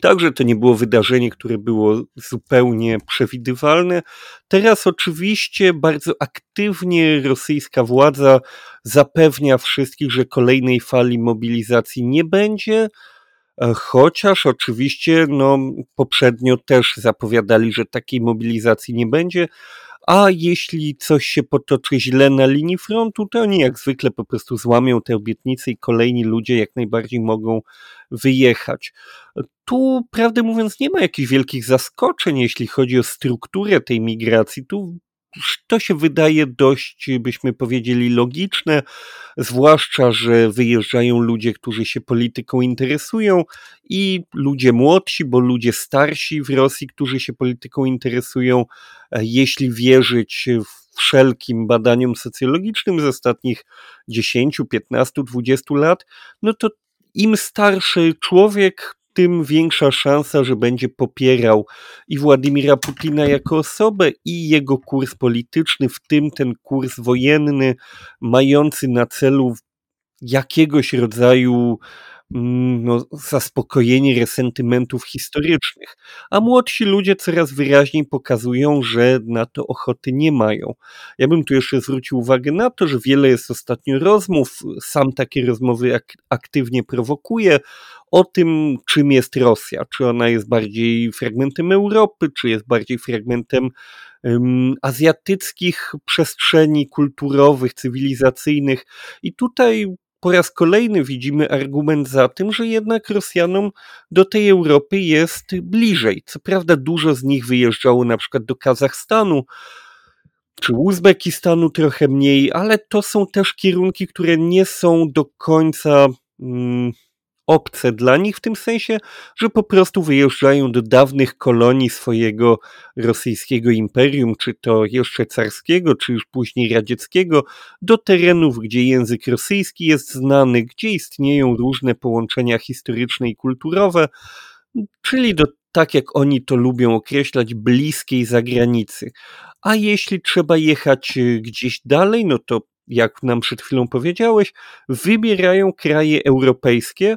Także to nie było wydarzenie, które było zupełnie przewidywalne. Teraz oczywiście bardzo aktywnie rosyjska władza zapewnia wszystkich, że kolejnej fali mobilizacji nie będzie, e, chociaż oczywiście no, poprzednio też zapowiadali, że takiej mobilizacji nie będzie, a jeśli coś się potoczy źle na linii frontu, to oni jak zwykle po prostu złamią te obietnice i kolejni ludzie jak najbardziej mogą wyjechać. Tu, prawdę mówiąc, nie ma jakichś wielkich zaskoczeń, jeśli chodzi o strukturę tej migracji. Tu to się wydaje dość, byśmy powiedzieli, logiczne, zwłaszcza, że wyjeżdżają ludzie, którzy się polityką interesują i ludzie młodsi, bo ludzie starsi w Rosji, którzy się polityką interesują, e, jeśli wierzyć wszelkim badaniom socjologicznym z ostatnich 10, 15, 20 lat, no to im starszy człowiek, tym większa szansa, że będzie popierał i Władimira Putina jako osobę, i jego kurs polityczny, w tym ten kurs wojenny, mający na celu jakiegoś rodzaju no, zaspokojenie resentymentów historycznych, a młodsi ludzie coraz wyraźniej pokazują, że na to ochoty nie mają. Ja bym tu jeszcze zwrócił uwagę na to, że wiele jest ostatnio rozmów, sam takie rozmowy ak aktywnie prowokuje, o tym, czym jest Rosja. Czy ona jest bardziej fragmentem Europy, czy jest bardziej fragmentem azjatyckich przestrzeni kulturowych, cywilizacyjnych. I tutaj po raz kolejny widzimy argument za tym, że jednak Rosjanom do tej Europy jest bliżej. Co prawda dużo z nich wyjeżdżało na przykład do Kazachstanu, czy Uzbekistanu trochę mniej, ale to są też kierunki, które nie są do końca mm, obce dla nich, w tym sensie, że po prostu wyjeżdżają do dawnych kolonii swojego rosyjskiego imperium, czy to jeszcze carskiego, czy już później radzieckiego, do terenów, gdzie język rosyjski jest znany, gdzie istnieją różne połączenia historyczne i kulturowe, czyli do tak jak oni to lubią określać, bliskiej zagranicy. A jeśli trzeba jechać y, gdzieś dalej, no to jak nam przed chwilą powiedziałeś, wybierają kraje europejskie,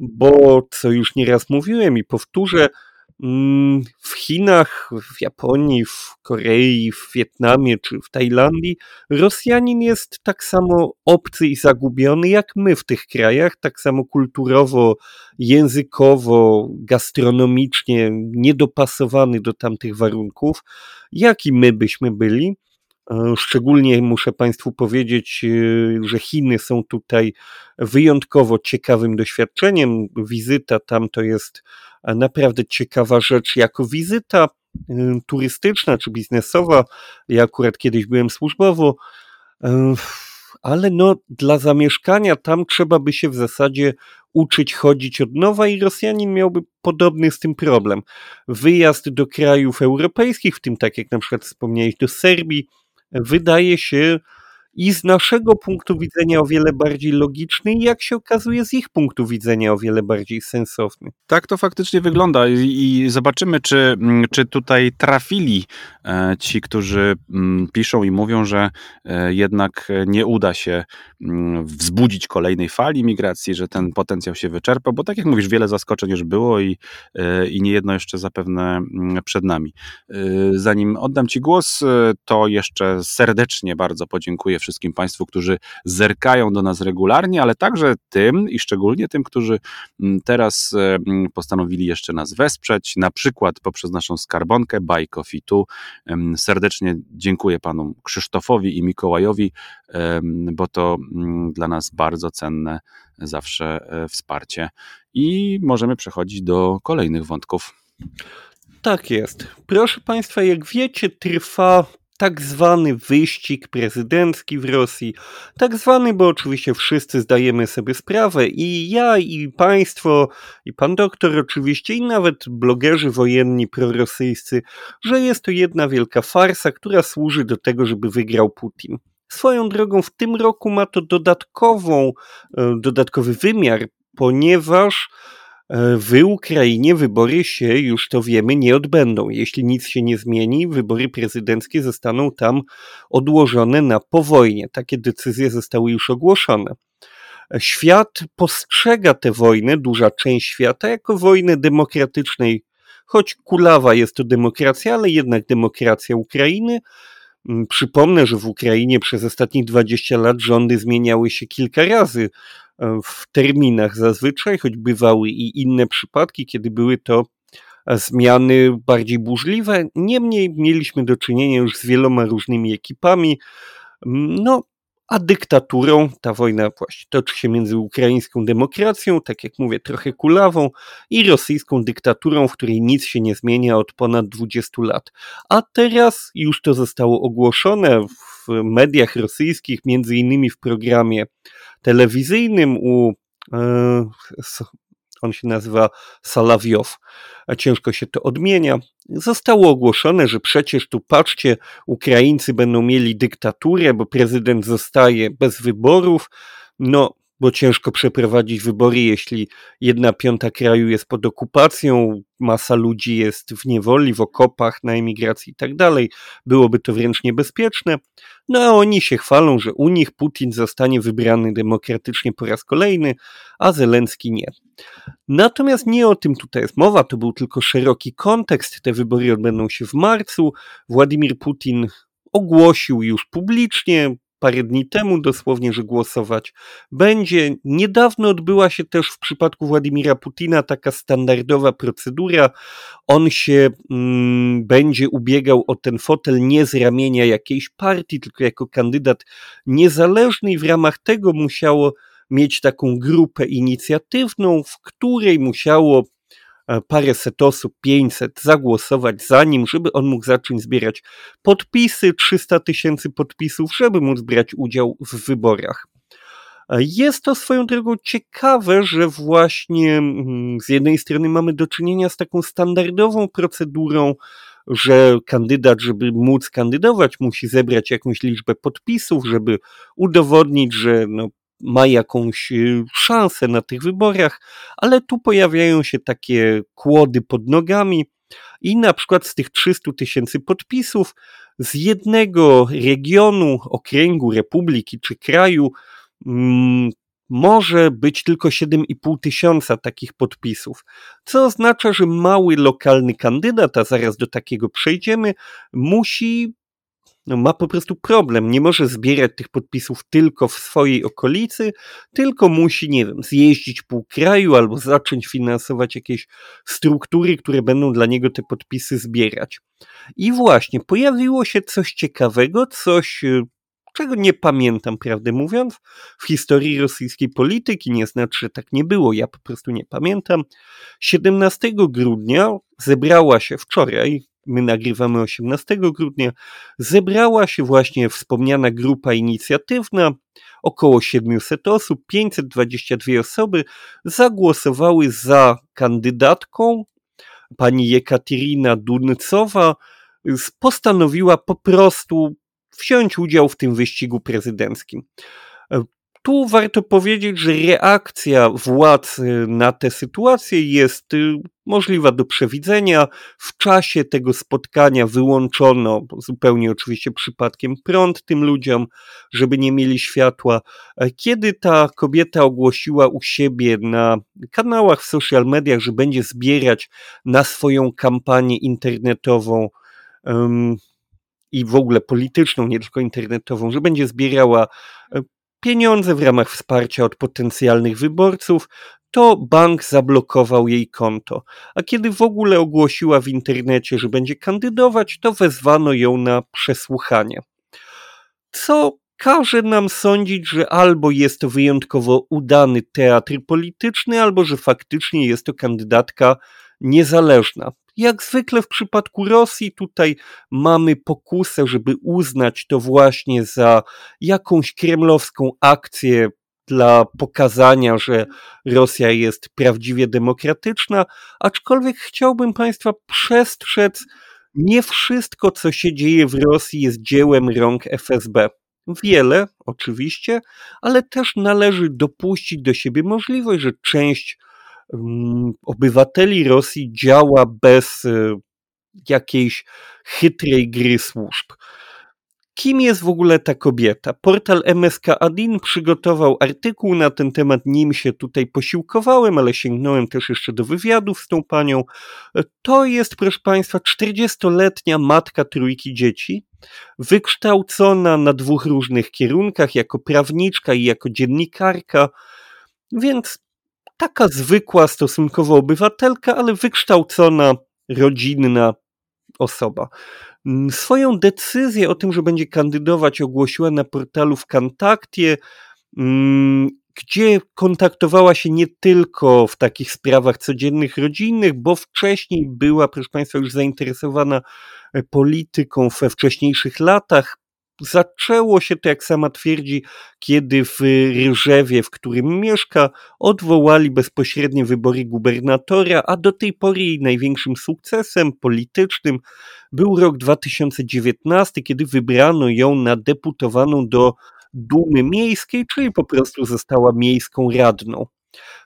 bo co już nieraz mówiłem i powtórzę, mm, w Chinach, w Japonii, w Korei, w Wietnamie czy w Tajlandii Rosjanin jest tak samo obcy i zagubiony jak my w tych krajach, tak samo kulturowo, językowo, gastronomicznie niedopasowany do tamtych warunków, jak i my byśmy byli. E, szczególnie muszę Państwu powiedzieć, e, że Chiny są tutaj wyjątkowo ciekawym doświadczeniem. Wizyta tam to jest naprawdę ciekawa rzecz jako wizyta e, turystyczna czy biznesowa. Ja akurat kiedyś byłem służbowo, ale no dla zamieszkania tam trzeba by się w zasadzie uczyć chodzić od nowa i Rosjanin miałby podobny z tym problem. Wyjazd do krajów europejskich, w tym tak jak na przykład wspomniałeś do Serbii, wydaje się i z naszego punktu widzenia o wiele bardziej logiczny i jak się okazuje z ich punktu widzenia o wiele bardziej sensowny. Tak to faktycznie wygląda i zobaczymy, czy, mm, czy tutaj trafili e, ci, którzy mm, piszą i mówią, że e, jednak nie uda się mm, wzbudzić kolejnej fali migracji, że ten potencjał się wyczerpa, bo tak jak mówisz, wiele zaskoczeń już było i, e, i nie jedno jeszcze zapewne przed nami. Zanim oddam Ci głos, to jeszcze serdecznie bardzo podziękuję wszystkim Państwu, którzy zerkają do nas regularnie, ale także tym i szczególnie tym, którzy mm, teraz e, mm, postanowili jeszcze nas wesprzeć, na przykład poprzez naszą skarbonkę Buy Coffee Tu. Serdecznie dziękuję Panu Krzysztofowi i Mikołajowi, bo to mm, dla nas bardzo cenne zawsze e, wsparcie. I możemy przechodzić do kolejnych wątków. Tak jest. Proszę Państwa, jak wiecie, trwa tak zwany wyścig prezydencki w Rosji. Tak zwany, bo oczywiście wszyscy zdajemy sobie sprawę i ja, i państwo, i pan doktor oczywiście, i nawet blogerzy wojenni prorosyjscy, że jest to jedna wielka farsa, która służy do tego, żeby wygrał Putin. Swoją drogą w tym roku ma to dodatkową, e, dodatkowy wymiar, ponieważ w Ukrainie wybory się, już to wiemy, nie odbędą. Jeśli nic się nie zmieni, wybory prezydenckie zostaną tam odłożone na powojnie. Takie decyzje zostały już ogłoszone. Świat postrzega tę wojnę, duża część świata, jako wojnę demokratycznej, choć kulawa jest to demokracja, ale jednak demokracja Ukrainy. Mm, przypomnę, że w Ukrainie przez ostatnich 20 lat rządy zmieniały się kilka razy w terminach zazwyczaj, choć bywały i inne przypadki, kiedy były to zmiany bardziej burzliwe. Niemniej mieliśmy do czynienia już z wieloma różnymi ekipami. No, a dyktaturą, ta wojna właśnie toczy się między ukraińską demokracją, tak jak mówię, trochę kulawą, i rosyjską dyktaturą, w której nic się nie zmienia od ponad 20 lat. A teraz już to zostało ogłoszone w mediach rosyjskich, między innymi w programie telewizyjnym u e, on się nazywa Salawiow, a ciężko się to odmienia. Zostało ogłoszone, że przecież tu patrzcie, Ukraińcy będą mieli dyktaturę, bo prezydent zostaje bez wyborów. No, bo ciężko przeprowadzić wybory, jeśli jedna piąta kraju jest pod okupacją, masa ludzi jest w niewoli, w okopach, na emigracji i tak dalej. Byłoby to wręcz niebezpieczne. No a oni się chwalą, że u nich Putin zostanie wybrany demokratycznie po raz kolejny, a Zelenski nie. Natomiast nie o tym tutaj jest mowa, to był tylko szeroki kontekst. Te wybory odbędą się w marcu. Władimir Putin ogłosił już publicznie, parę dni temu dosłownie, że głosować będzie. Niedawno odbyła się też w przypadku Władimira Putina taka standardowa procedura. On się mm, będzie ubiegał o ten fotel nie z ramienia jakiejś partii, tylko jako kandydat niezależny i w ramach tego musiało mieć taką grupę inicjatywną, w której musiało paręset osób, 500 zagłosować za nim, żeby on mógł zacząć zbierać podpisy, 300 tysięcy podpisów, żeby móc brać udział w wyborach. E, jest to swoją drogą ciekawe, że właśnie mm, z jednej strony mamy do czynienia z taką standardową procedurą, że kandydat, żeby móc kandydować, musi zebrać jakąś liczbę podpisów, żeby udowodnić, że no, ma jakąś y, szansę na tych wyborach, ale tu pojawiają się takie kłody pod nogami i na przykład z tych 300 tysięcy podpisów z jednego regionu, okręgu, republiki czy kraju mm, może być tylko 7,5 tysiąca takich podpisów, co oznacza, że mały lokalny kandydat, a zaraz do takiego przejdziemy, musi no, ma po prostu problem. Nie może zbierać tych podpisów tylko w swojej okolicy, tylko musi, nie wiem, zjeździć pół kraju albo zacząć finansować jakieś struktury, które będą dla niego te podpisy zbierać. I właśnie pojawiło się coś ciekawego, coś y, czego nie pamiętam, prawdę mówiąc, w historii rosyjskiej polityki, nie znaczy, że tak nie było, ja po prostu nie pamiętam. 17 grudnia zebrała się wczoraj, my nagrywamy 18 grudnia, zebrała się właśnie wspomniana grupa inicjatywna, około 700 osób, 522 osoby zagłosowały za kandydatką, pani Jekaterina Duncowa, postanowiła po prostu wziąć udział w tym wyścigu prezydenckim. Tu warto powiedzieć, że reakcja władz y, na tę sytuację jest y, możliwa do przewidzenia. W czasie tego spotkania wyłączono zupełnie oczywiście przypadkiem prąd tym ludziom, żeby nie mieli światła. E, kiedy ta kobieta ogłosiła u siebie na kanałach w social mediach, że będzie zbierać na swoją kampanię internetową um, i w ogóle polityczną, nie tylko internetową, że będzie zbierała e, pieniądze w ramach wsparcia od potencjalnych wyborców, to bank zablokował jej konto. A kiedy w ogóle ogłosiła w internecie, że będzie kandydować, to wezwano ją na przesłuchanie. Co każe nam sądzić, że albo jest to wyjątkowo udany teatr polityczny, albo że faktycznie jest to kandydatka niezależna. Jak zwykle w przypadku Rosji, tutaj mamy pokusę, żeby uznać to właśnie za jakąś kremlowską akcję dla pokazania, że Rosja jest prawdziwie demokratyczna, aczkolwiek chciałbym Państwa przestrzec, nie wszystko, co się dzieje w Rosji, jest dziełem rąk FSB. Wiele, oczywiście, ale też należy dopuścić do siebie możliwość, że część obywateli Rosji działa bez y, jakiejś chytrej gry służb. Kim jest w ogóle ta kobieta? Portal MSK Adin przygotował artykuł na ten temat, nim się tutaj posiłkowałem, ale sięgnąłem też jeszcze do wywiadów z tą panią. To jest, proszę Państwa, 40-letnia matka trójki dzieci, wykształcona na dwóch różnych kierunkach, jako prawniczka i jako dziennikarka, więc taka zwykła stosunkowo obywatelka, ale wykształcona rodzinna osoba. Mm, swoją decyzję o tym, że będzie kandydować, ogłosiła na portalu w Kontaktie, mm, gdzie kontaktowała się nie tylko w takich sprawach codziennych, rodzinnych, bo wcześniej była, proszę Państwa, już zainteresowana e, polityką we wcześniejszych latach. Zaczęło się to, jak sama twierdzi, kiedy w Ryżewie, w którym mieszka, odwołali bezpośrednie wybory gubernatora, a do tej pory jej największym sukcesem politycznym był rok 2019, kiedy wybrano ją na deputowaną do Dumy Miejskiej, czyli po prostu została miejską radną.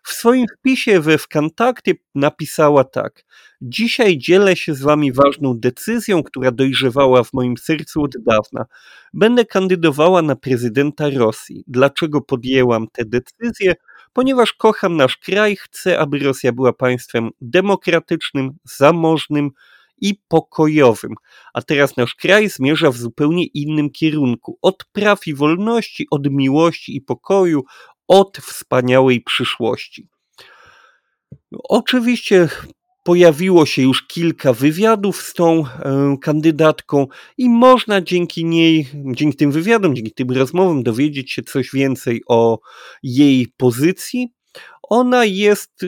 W swoim wpisie we Wkontakcie napisała tak. Dzisiaj dzielę się z wami ważną decyzją, która dojrzewała w moim sercu od dawna. Będę kandydowała na prezydenta Rosji. Dlaczego podjęłam tę decyzję? Ponieważ kocham nasz kraj, chcę, aby Rosja była państwem demokratycznym, zamożnym, i pokojowym. A teraz nasz kraj zmierza w zupełnie innym kierunku. Od praw i wolności, od miłości i pokoju, od wspaniałej przyszłości. Oczywiście pojawiło się już kilka wywiadów z tą e, kandydatką i można dzięki niej, dzięki tym wywiadom, dzięki tym rozmowom dowiedzieć się coś więcej o jej pozycji. Ona jest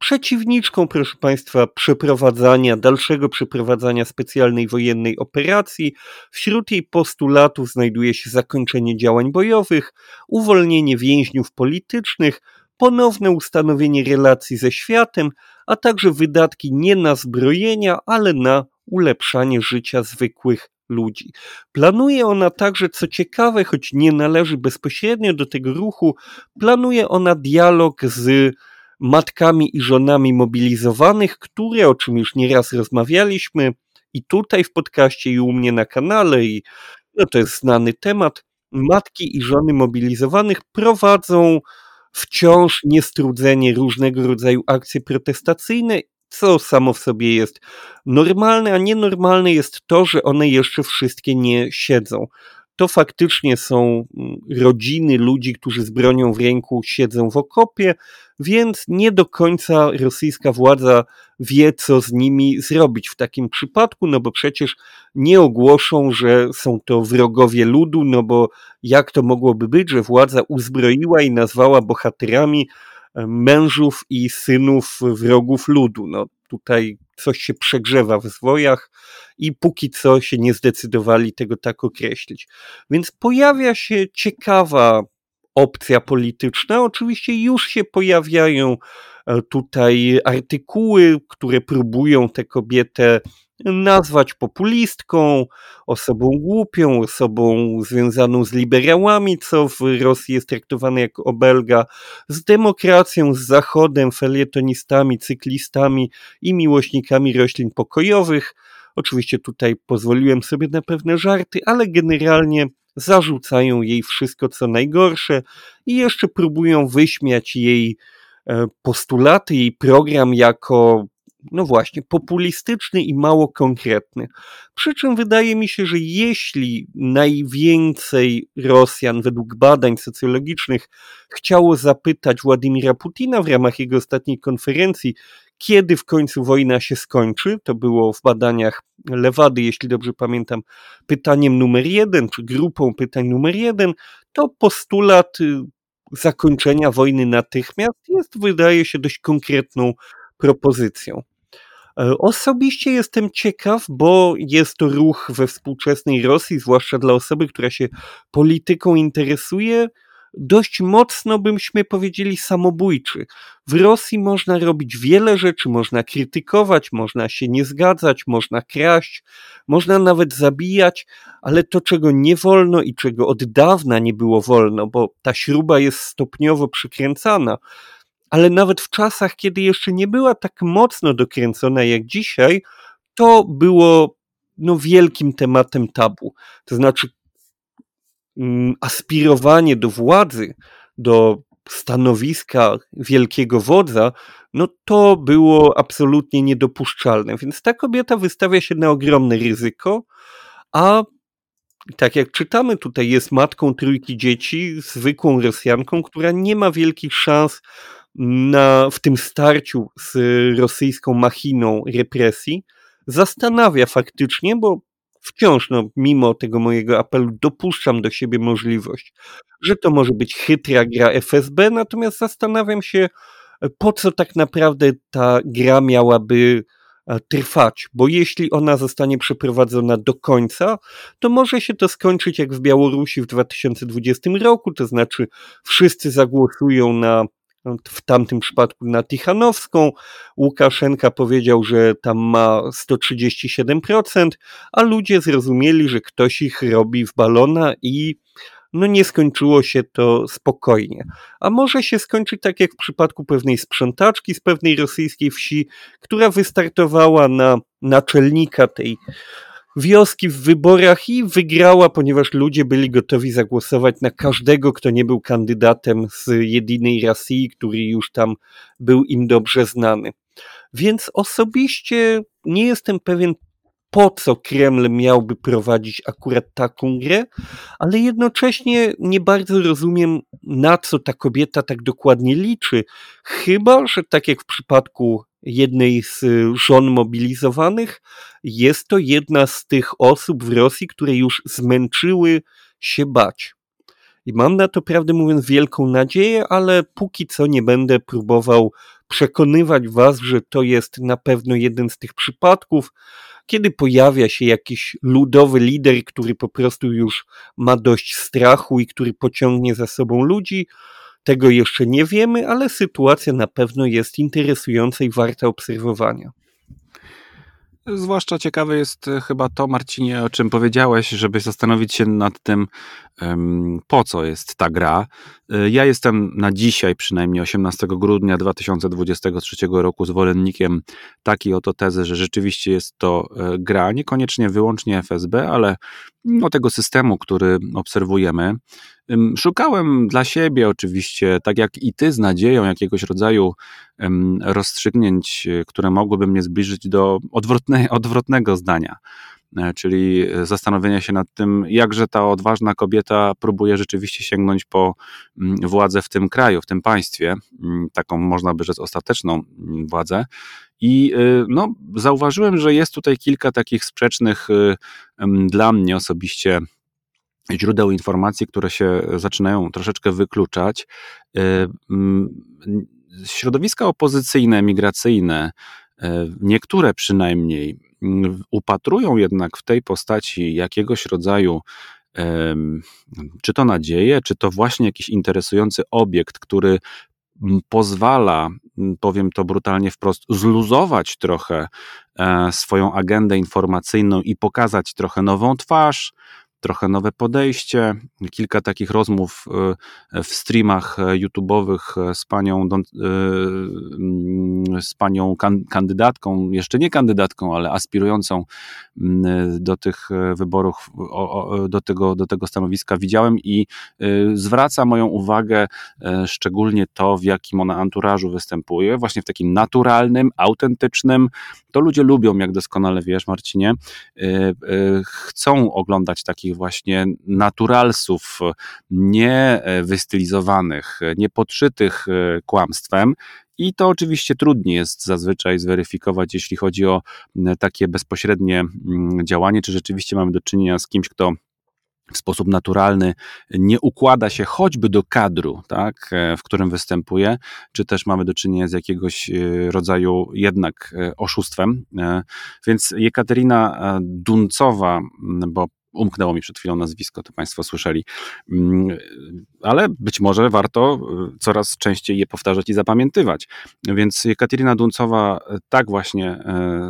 przeciwniczką, proszę Państwa, przeprowadzania, dalszego przeprowadzania specjalnej wojennej operacji. Wśród jej postulatów znajduje się zakończenie działań bojowych, uwolnienie więźniów politycznych, ponowne ustanowienie relacji ze światem, a także wydatki nie na zbrojenia, ale na ulepszanie życia zwykłych ludzi. Planuje ona także, co ciekawe, choć nie należy bezpośrednio do tego ruchu, planuje ona dialog z matkami i żonami mobilizowanych, które, o czym już nieraz rozmawialiśmy, i tutaj w podcaście, i u mnie na kanale, i no to jest znany temat. Matki i żony mobilizowanych prowadzą wciąż niestrudzenie różnego rodzaju akcje protestacyjne, co samo w sobie jest normalne, a nienormalne jest to, że one jeszcze wszystkie nie siedzą to faktycznie są mm, rodziny ludzi, którzy z bronią w ręku siedzą w okopie, więc nie do końca rosyjska władza wie, co z nimi zrobić w takim przypadku, no bo przecież nie ogłoszą, że są to wrogowie ludu, no bo jak to mogłoby być, że władza uzbroiła i nazwała bohaterami e, mężów i synów wrogów ludu. No tutaj coś się przegrzewa w zwojach i póki co się nie zdecydowali tego tak określić. Więc pojawia się ciekawa opcja polityczna. Oczywiście już się pojawiają e, tutaj artykuły, które próbują tę kobietę nazwać populistką, osobą głupią, osobą związaną z liberałami, co w Rosji jest traktowane jako obelga, z demokracją, z Zachodem, felietonistami, cyklistami i miłośnikami roślin pokojowych. Oczywiście tutaj pozwoliłem sobie na pewne żarty, ale generalnie zarzucają jej wszystko co najgorsze i jeszcze próbują wyśmiać jej e, postulaty, jej program jako no właśnie, populistyczny i mało konkretny. Przy czym wydaje mi się, że jeśli najwięcej Rosjan, według badań socjologicznych, chciało zapytać Władimira Putina w ramach jego ostatniej konferencji, kiedy w końcu wojna się skończy, to było w badaniach Lewady, jeśli dobrze pamiętam, pytaniem numer jeden, czy grupą pytań numer jeden, to postulat y, zakończenia wojny natychmiast jest, wydaje się, dość konkretną propozycją. E, osobiście jestem ciekaw, bo jest to ruch we współczesnej Rosji, zwłaszcza dla osoby, która się polityką interesuje, dość mocno byśmy powiedzieli samobójczy. W Rosji można robić wiele rzeczy, można krytykować, można się nie zgadzać, można kraść, można nawet zabijać, ale to, czego nie wolno i czego od dawna nie było wolno, bo ta śruba jest stopniowo przykręcana, ale nawet w czasach, kiedy jeszcze nie była tak mocno dokręcona jak dzisiaj, to było no, wielkim tematem tabu. To znaczy, mm, aspirowanie do władzy, do stanowiska wielkiego wodza, no to było absolutnie niedopuszczalne. Więc ta kobieta wystawia się na ogromne ryzyko, a tak jak czytamy tutaj, jest matką trójki dzieci, zwykłą Rosjanką, która nie ma wielkich szans na, w tym starciu z rosyjską machiną represji. zastanawia faktycznie, bo wciąż, no, mimo tego mojego apelu, dopuszczam do siebie możliwość, że to może być chytra gra FSB, natomiast zastanawiam się, po co tak naprawdę ta gra miałaby e, trwać, bo jeśli ona zostanie przeprowadzona do końca, to może się to skończyć jak w Białorusi w 2020 roku, to znaczy wszyscy zagłosują na w tamtym przypadku na Tichanowską. Łukaszenka powiedział, że tam ma 137%, a ludzie zrozumieli, że ktoś ich robi w balona i no nie skończyło się to spokojnie. A może się skończyć tak jak w przypadku pewnej sprzątaczki z pewnej rosyjskiej wsi, która wystartowała na naczelnika tej wioski w wyborach i wygrała, ponieważ ludzie byli gotowi zagłosować na każdego, kto nie był kandydatem z jedynej Rosji, który już tam był im dobrze znany. Więc osobiście nie jestem pewien, po co Kreml miałby prowadzić akurat taką grę, ale jednocześnie nie bardzo rozumiem, na co ta kobieta tak dokładnie liczy. Chyba, że tak jak w przypadku jednej z żon mobilizowanych, jest to jedna z tych osób w Rosji, które już zmęczyły się bać. I mam na to, prawdę mówiąc, wielką nadzieję, ale póki co nie będę próbował przekonywać Was, że to jest na pewno jeden z tych przypadków, kiedy pojawia się jakiś ludowy lider, który po prostu już ma dość strachu i który pociągnie za sobą ludzi. Tego jeszcze nie wiemy, ale sytuacja na pewno jest interesująca i warta obserwowania. Zwłaszcza ciekawe jest e, chyba to, Marcinie, o czym powiedziałeś, żeby zastanowić się nad tym, po co jest ta gra. E, ja jestem na dzisiaj, przynajmniej 18 grudnia 2023 roku, zwolennikiem takiej oto tezy, że rzeczywiście jest to e, gra, niekoniecznie wyłącznie FSB, ale no, tego systemu, który obserwujemy. Szukałem dla siebie oczywiście, tak jak i ty, z nadzieją jakiegoś rodzaju rozstrzygnięć, które mogłyby mnie zbliżyć do odwrotne, odwrotnego zdania. E, czyli zastanowienia się nad tym, jakże ta odważna kobieta próbuje rzeczywiście sięgnąć po mm, władzę w tym kraju, w tym państwie, mm, taką można by rzec ostateczną mm, władzę. I y, no, zauważyłem, że jest tutaj kilka takich sprzecznych y, dla mnie osobiście źródeł informacji, które się zaczynają troszeczkę wykluczać. Y, środowiska opozycyjne, migracyjne, niektóre przynajmniej, upatrują jednak w tej postaci jakiegoś rodzaju czy to nadzieję, czy to właśnie jakiś interesujący obiekt, który pozwala, powiem to brutalnie wprost, zluzować trochę e, swoją agendę informacyjną i pokazać trochę nową twarz, trochę nowe podejście, kilka takich rozmów e, w streamach e, YouTube'owych e, z panią, z panią kandydatką, jeszcze nie kandydatką, ale aspirującą do tych wyborów, do tego, do tego stanowiska widziałem i zwraca moją uwagę szczególnie to, w jakim ona anturażu występuje, właśnie w takim naturalnym, autentycznym. To ludzie lubią, jak doskonale wiesz, Marcinie. Chcą oglądać takich takich właśnie naturalsów, nie wystylizowanych, nie podszytych e, kłamstwem. I to oczywiście trudniej jest zazwyczaj zweryfikować, jeśli chodzi o takie bezpośrednie działanie, czy rzeczywiście mamy do czynienia z kimś, kto w sposób naturalny nie układa się choćby do kadru, tak, e, w którym występuje, czy też mamy do czynienia z jakiegoś e, rodzaju jednak oszustwem. Więc Jekaterina Duncowa, bo umknęło mi przed chwilą nazwisko, to Państwo słyszeli. Mm, ale być może warto y, coraz częściej je powtarzać i zapamiętywać. Więc Katerina Duncowa tak właśnie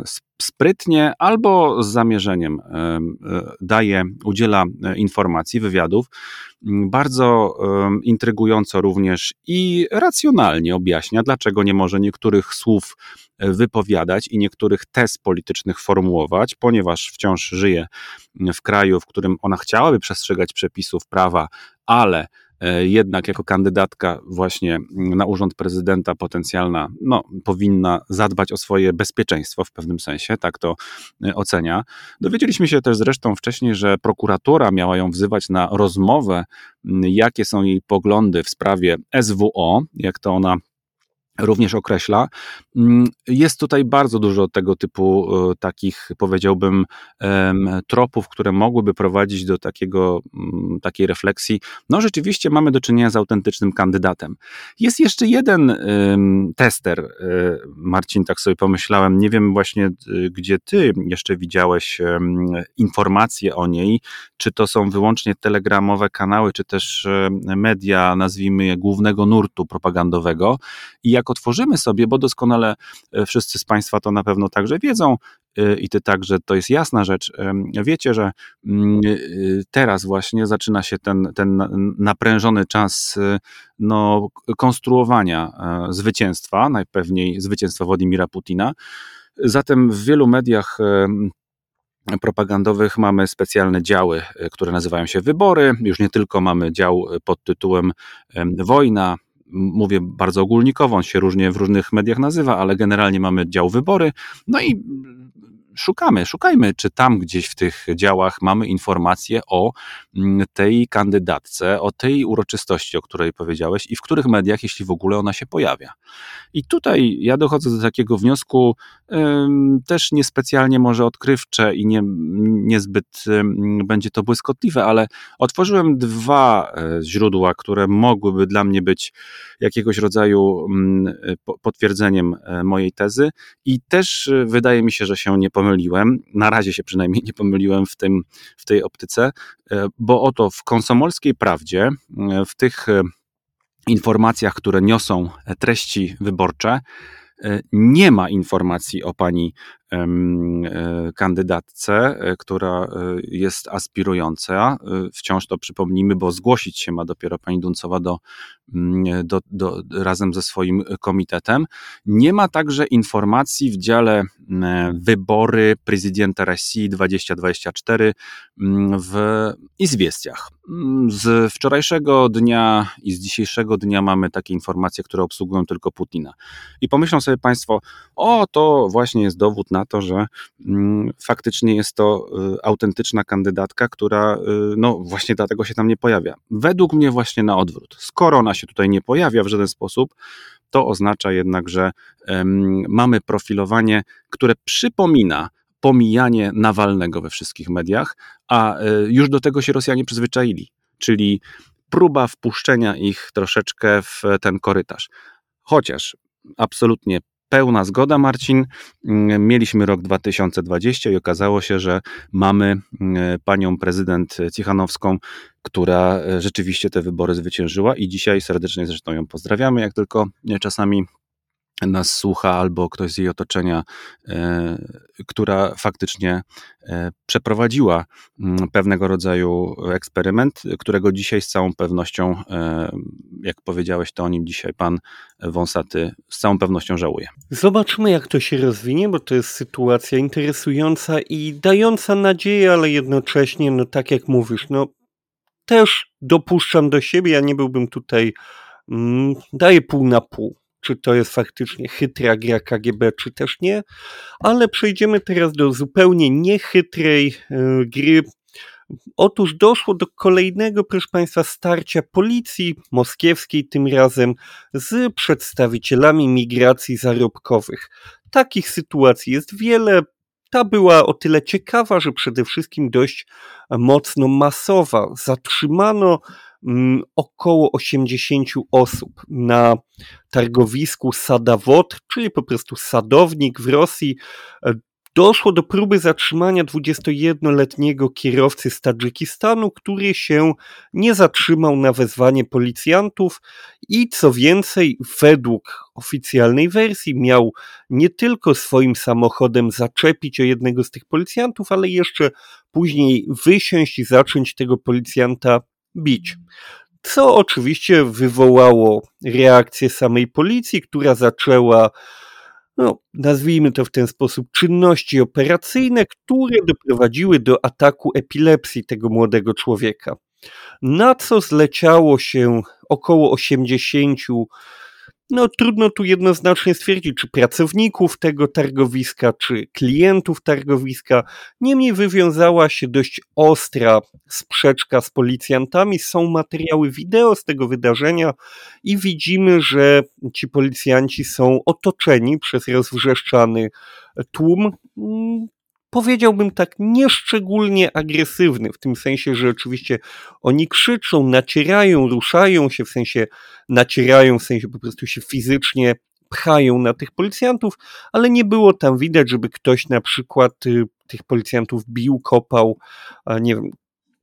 y, sprytnie albo z zamierzeniem daje, udziela informacji, wywiadów, mm, bardzo intrygująco również i racjonalnie objaśnia, dlaczego nie może niektórych słów wypowiadać i niektórych tez politycznych formułować, ponieważ wciąż żyje w kraju, w którym ona chciałaby przestrzegać przepisów prawa, ale e, jednak jako kandydatka właśnie na urząd prezydenta potencjalna, no, powinna zadbać o swoje bezpieczeństwo w pewnym sensie, tak to e, ocenia. Dowiedzieliśmy się też zresztą wcześniej, że prokuratura miała ją wzywać na rozmowę, jakie są jej poglądy w sprawie SWO, jak to ona również określa. Mm, jest tutaj bardzo dużo tego typu e, takich, powiedziałbym, tropów, które mogłyby prowadzić do takiego, mm, takiej refleksji. No, rzeczywiście mamy do czynienia z autentycznym kandydatem. Jest jeszcze jeden tester, e, Marcin, tak sobie pomyślałem. Nie wiem właśnie, gdzie ty jeszcze widziałeś informacje o niej, czy to są wyłącznie telegramowe kanały, czy też media, nazwijmy je głównego nurtu propagandowego. I jak otworzymy sobie, bo doskonale e, wszyscy z Państwa to na pewno także wiedzą, e, i ty także, to jest jasna rzecz. Wiecie, że mm, e, teraz właśnie zaczyna się ten, ten naprężony czas no, konstruowania zwycięstwa, najpewniej zwycięstwa Władimira Putina. Zatem w wielu mediach propagandowych mamy specjalne działy, które nazywają się wybory. Już nie tylko mamy dział pod tytułem wojna, mówię bardzo ogólnikowo, on się różnie w różnych mediach nazywa, ale generalnie mamy dział wybory. No i szukamy, szukajmy, czy tam gdzieś w tych działach mamy informacje o mm, tej kandydatce, o tej uroczystości, o której powiedziałeś i w których mediach, jeśli w ogóle ona się pojawia. I tutaj ja dochodzę do takiego wniosku, też niespecjalnie może odkrywcze i nie, niezbyt będzie to błyskotliwe, ale otworzyłem dwa e, źródła, które mogłyby dla mnie być jakiegoś rodzaju mm, potwierdzeniem e, mojej tezy i też e, wydaje mi się, że się nie pomyliłem. Na razie się przynajmniej nie pomyliłem w, tym, w tej optyce, bo oto w konsomolskiej prawdzie, w tych informacjach, które niosą treści wyborcze, e, nie ma informacji o pani E, kandydatce, e, która e, jest aspirująca. Wciąż to przypomnijmy, bo zgłosić się ma dopiero pani Duncowa do, mm, do, do, razem ze swoim komitetem. Nie ma także informacji w dziale wybory prezydenta Rosji 2024 w Izwiestiach. Z wczorajszego dnia i z dzisiejszego dnia mamy takie informacje, które obsługują tylko Putina. I pomyślą sobie Państwo, o to właśnie jest dowód na na to, że mm, faktycznie jest to y, autentyczna kandydatka, która y, no właśnie dlatego się tam nie pojawia. Według mnie właśnie na odwrót. Skoro ona się tutaj nie pojawia w żaden sposób, to oznacza jednak, że mamy profilowanie, które przypomina pomijanie Nawalnego we wszystkich mediach, a y, już do tego się Rosjanie przyzwyczaili, czyli próba wpuszczenia ich troszeczkę w ten korytarz. Chociaż absolutnie pełna zgoda, Marcin. Mm, mieliśmy rok 2020 i okazało się, że mamy mm, panią prezydent Cichanowską, która e, rzeczywiście te wybory zwyciężyła i dzisiaj serdecznie zresztą ją pozdrawiamy, jak tylko czasami nas słucha, albo ktoś z jej otoczenia, e, która faktycznie e, przeprowadziła mm, pewnego rodzaju eksperyment, którego dzisiaj z całą pewnością, e, jak powiedziałeś, to o nim dzisiaj pan Wąsaty z całą pewnością żałuje. Zobaczmy, jak to się rozwinie, bo to jest sytuacja interesująca i dająca nadzieję, ale jednocześnie, no tak jak mówisz, no też dopuszczam do siebie, ja nie byłbym tutaj, mm, daję pół na pół czy to jest faktycznie chytra gra KGB, czy też nie. Ale przejdziemy teraz do zupełnie niechytrej e, gry. Otóż doszło do kolejnego, proszę Państwa, starcia policji moskiewskiej, tym razem z przedstawicielami migracji zarobkowych. Takich sytuacji jest wiele. Ta była o tyle ciekawa, że przede wszystkim dość mocno masowa. Zatrzymano około 80 osób na targowisku Sadawod, czyli po prostu sadownik w Rosji. E, doszło do próby zatrzymania 21-letniego kierowcy z Tadżykistanu, który się nie zatrzymał na wezwanie policjantów i co więcej, według oficjalnej wersji miał nie tylko swoim samochodem zaczepić o jednego z tych policjantów, ale jeszcze później wysiąść i zacząć tego policjanta bić. Co oczywiście wywołało reakcję samej policji, która zaczęła, no, nazwijmy to w ten sposób, czynności operacyjne, które doprowadziły do ataku epilepsji tego młodego człowieka. Na co zleciało się około 80 no trudno tu jednoznacznie stwierdzić, czy pracowników tego targowiska, czy klientów targowiska. Niemniej wywiązała się dość ostra sprzeczka z policjantami. Są materiały wideo z tego wydarzenia i widzimy, że ci policjanci są otoczeni przez rozwrzeszczany tłum powiedziałbym tak, nieszczególnie agresywny, w tym sensie, że oczywiście oni krzyczą, nacierają, ruszają się, w sensie nacierają, w sensie po prostu się fizycznie pchają na tych policjantów, ale nie było tam widać, żeby ktoś na przykład y, tych policjantów bił, kopał, nie wiem,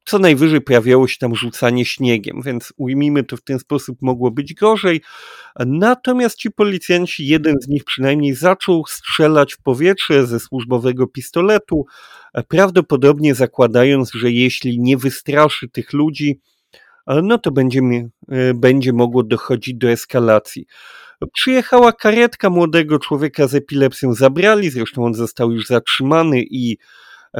co najwyżej pojawiało się tam rzucanie śniegiem, więc ujmijmy to w ten sposób, mogło być gorzej. Natomiast ci policjanci, jeden z nich przynajmniej zaczął strzelać w powietrze ze służbowego pistoletu, prawdopodobnie zakładając, że jeśli nie wystraszy tych ludzi, no to będzie, będzie mogło dochodzić do eskalacji. Przyjechała karetka młodego człowieka z epilepsją, zabrali, zresztą on został już zatrzymany i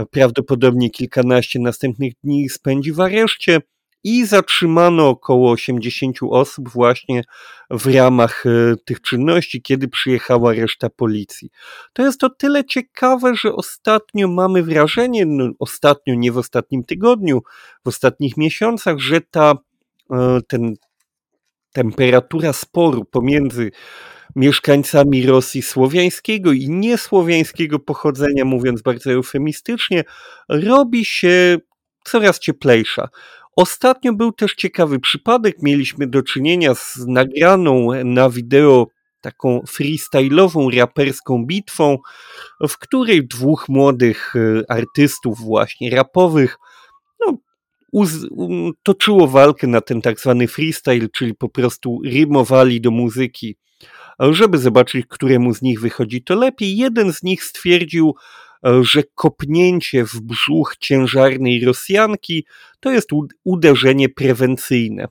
prawdopodobnie kilkanaście następnych dni spędzi w areszcie i zatrzymano około 80 osób właśnie w ramach e, tych czynności, kiedy przyjechała reszta policji. To jest o tyle ciekawe, że ostatnio mamy wrażenie, no ostatnio, nie w ostatnim tygodniu, w ostatnich miesiącach, że ta, e, ten, temperatura sporu pomiędzy mieszkańcami Rosji słowiańskiego i niesłowiańskiego pochodzenia, mówiąc bardzo eufemistycznie, robi się coraz cieplejsza. Ostatnio był też ciekawy przypadek. Mieliśmy do czynienia z nagraną na wideo taką freestyle'ową, raperską bitwą, w której dwóch młodych e, artystów właśnie rapowych no, toczyło walkę na ten tak zwany freestyle, czyli po prostu rymowali do muzyki żeby zobaczyć, któremu z nich wychodzi to lepiej. Jeden z nich stwierdził, e, że kopnięcie w brzuch ciężarnej Rosjanki to jest uderzenie prewencyjne.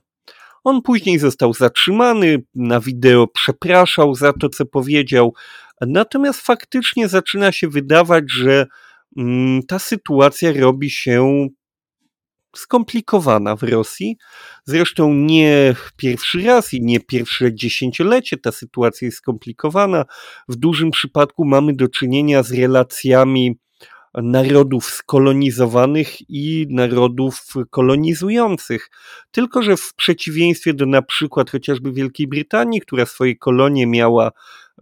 On później został zatrzymany, na wideo przepraszał za to, co powiedział, natomiast faktycznie zaczyna się wydawać, że mm, ta sytuacja robi się skomplikowana w Rosji. Zresztą nie pierwszy raz i nie pierwsze dziesięciolecie ta sytuacja jest skomplikowana. W dużym przypadku mamy do czynienia z relacjami narodów skolonizowanych i narodów kolonizujących. Tylko, że w przeciwieństwie do na przykład chociażby Wielkiej Brytanii, która swoje kolonie miała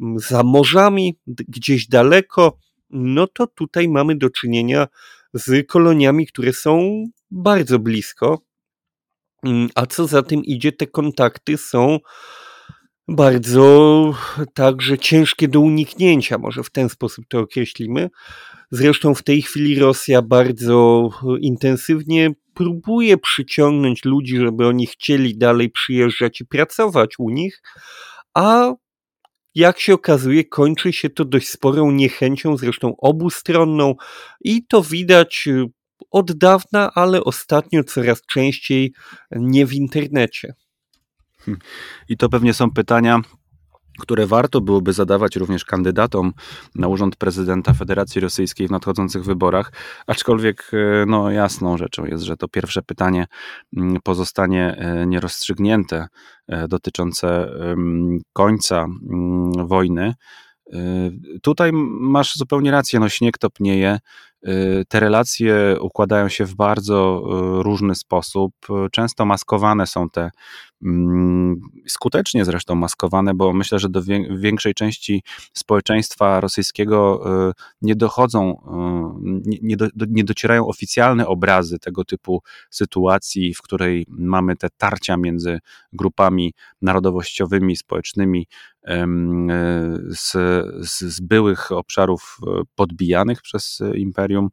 mm, za morzami, gdzieś daleko, no to tutaj mamy do czynienia z koloniami, które są bardzo blisko. Mm, a co za tym idzie, te kontakty są bardzo także ciężkie do uniknięcia, może w ten sposób to określimy. Zresztą w tej chwili Rosja bardzo intensywnie próbuje przyciągnąć ludzi, żeby oni chcieli dalej przyjeżdżać i pracować u nich, a jak się okazuje, kończy się to dość sporą niechęcią, zresztą obustronną, i to widać y, od dawna, ale ostatnio coraz częściej nie w internecie. Hmm. I to pewnie są pytania, które warto byłoby zadawać również kandydatom na urząd prezydenta Federacji Rosyjskiej w nadchodzących wyborach, aczkolwiek e, no, jasną rzeczą jest, że to pierwsze pytanie mm, pozostanie e, nierozstrzygnięte e, dotyczące końca mm, wojny. Tutaj masz zupełnie rację, no śnieg topnieje, Y, te relacje układają się w bardzo y, różny sposób. Często maskowane są te, skutecznie zresztą maskowane, bo myślę, że do większej części społeczeństwa rosyjskiego y, nie dochodzą, nie, do, nie docierają oficjalne obrazy tego typu sytuacji, w której mamy te tarcia między grupami narodowościowymi, społecznymi z, z, z byłych obszarów podbijanych przez imperium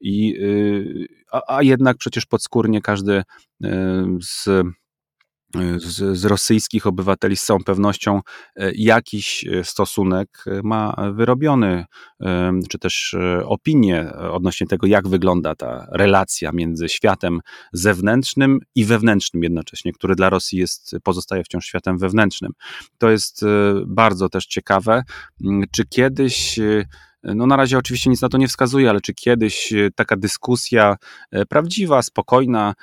i, y, a, a jednak przecież podskórnie każdy y, z z, z, rosyjskich obywateli z całą pewnością y, jakiś stosunek ma wyrobiony, czy też opinię odnośnie tego, jak wygląda ta relacja między światem zewnętrznym i wewnętrznym jednocześnie, który dla Rosji jest, pozostaje wciąż światem wewnętrznym. To jest bardzo też ciekawe. Czy kiedyś no na razie oczywiście nic na to nie wskazuje, ale czy kiedyś e, taka dyskusja e, prawdziwa, spokojna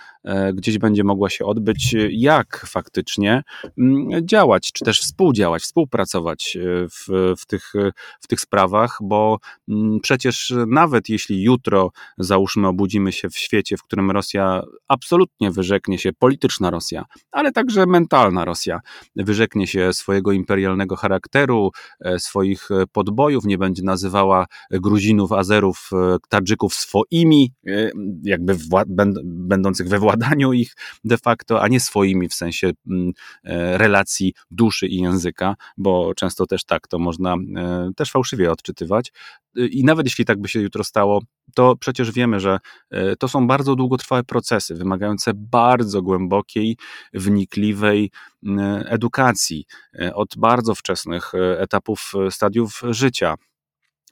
gdzieś będzie mogła się odbyć, jak faktycznie mm, działać, czy też współdziałać, współpracować w, w, tych, w tych sprawach, bo mm, przecież nawet jeśli jutro, załóżmy, obudzimy się w świecie, w którym Rosja absolutnie wyrzeknie się, polityczna Rosja, ale także mentalna Rosja, wyrzeknie się swojego imperialnego charakteru, swoich podbojów, nie będzie nazywała Gruzinów, Azerów, Tadżyków swoimi, jakby będących we władaniu ich de facto, a nie swoimi w sensie mm, e, relacji duszy i języka, bo często też tak to można e, też fałszywie odczytywać. I nawet jeśli tak by się jutro stało, to przecież wiemy, że e, to są bardzo długotrwałe procesy, wymagające bardzo głębokiej, wnikliwej edukacji od bardzo wczesnych etapów, stadiów życia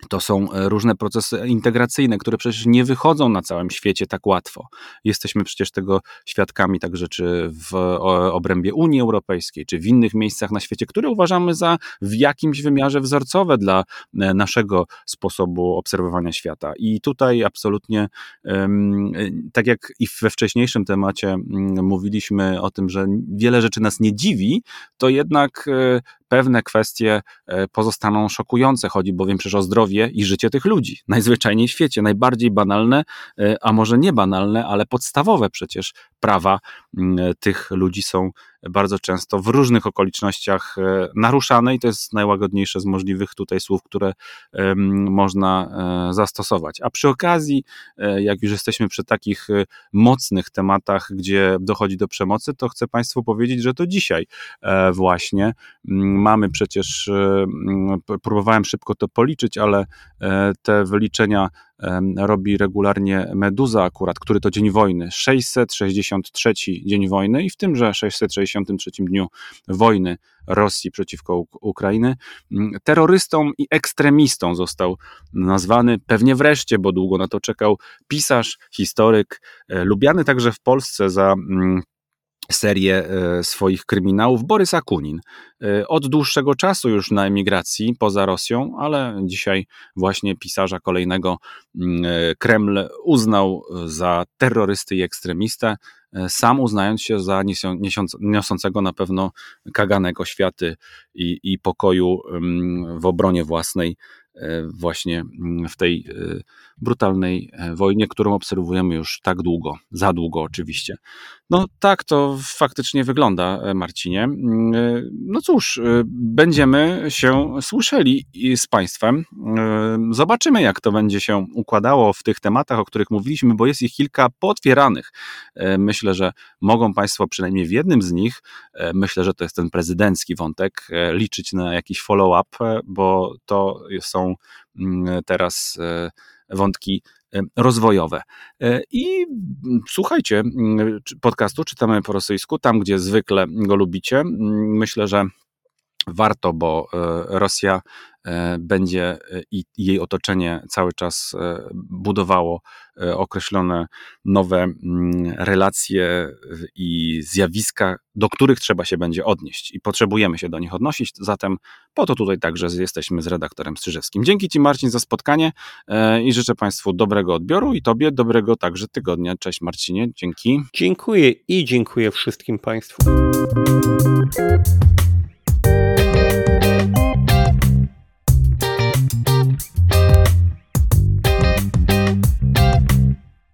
to są e, różne procesy integracyjne, które przecież nie wychodzą na całym świecie tak łatwo. Jesteśmy przecież tego świadkami także czy w obrębie Unii Europejskiej, czy w innych miejscach na świecie, które uważamy za w jakimś wymiarze wzorcowe dla e, naszego sposobu obserwowania świata. I tutaj absolutnie, tak jak i we wcześniejszym temacie mówiliśmy o tym, że wiele rzeczy nas nie dziwi, to jednak e, pewne kwestie e, pozostaną szokujące. Chodzi bowiem przecież o zdrowie i życie tych ludzi. Najzwyczajniej w świecie, najbardziej banalne, e, a może nie banalne, ale podstawowe przecież prawa tych ludzi są bardzo często w różnych okolicznościach e, naruszane i to jest najłagodniejsze z możliwych tutaj słów, które można e, zastosować. A przy okazji, e, jak już jesteśmy przy takich mocnych tematach, gdzie dochodzi do przemocy, to chcę Państwu powiedzieć, że to dzisiaj właśnie mamy przecież, próbowałem szybko to policzyć, ale te wyliczenia robi regularnie Meduza akurat, który to dzień wojny, 663 dzień wojny i w tymże 663 dniu wojny Rosji przeciwko Ukrainy, mm, terrorystą i ekstremistą został nazwany, pewnie wreszcie, bo długo na to czekał, pisarz, historyk, e, lubiany także w Polsce za mm, serię e, swoich kryminałów Borys Akunin. E, od dłuższego czasu już na emigracji poza Rosją, ale dzisiaj właśnie pisarza kolejnego mm, e, Kreml uznał za terrorysty i ekstremistę, sam uznając się za niosącego na pewno kaganek oświaty i, i pokoju mm, w obronie własnej właśnie mm, w tej brutalnej wojnie, którą obserwujemy już tak długo, za długo oczywiście. No tak to faktycznie wygląda, Marcinie. Mm, no cóż, będziemy się słyszeli z Państwem. Zobaczymy, jak to będzie się układało w tych tematach, o których mówiliśmy, bo jest ich kilka potwieranych. Myślę, że mogą Państwo przynajmniej w jednym z nich, myślę, że to jest ten prezydencki wątek, liczyć na jakiś follow-up, bo to są Mm, teraz e, wątki e, rozwojowe. E, I słuchajcie podcastu, czytamy po rosyjsku, tam gdzie zwykle go lubicie. Myślę, że warto, bo Rosja E, będzie e, i jej otoczenie cały czas e, budowało określone nowe mm, relacje i zjawiska, do których trzeba się będzie odnieść i potrzebujemy się do nich odnosić. Zatem po to tutaj także jesteśmy z redaktorem Strzyżewskim. Dzięki Ci Marcin za spotkanie i życzę Państwu dobrego odbioru i Tobie dobrego także tygodnia. Cześć Marcinie, dzięki. Dziękuję i dziękuję wszystkim Państwu.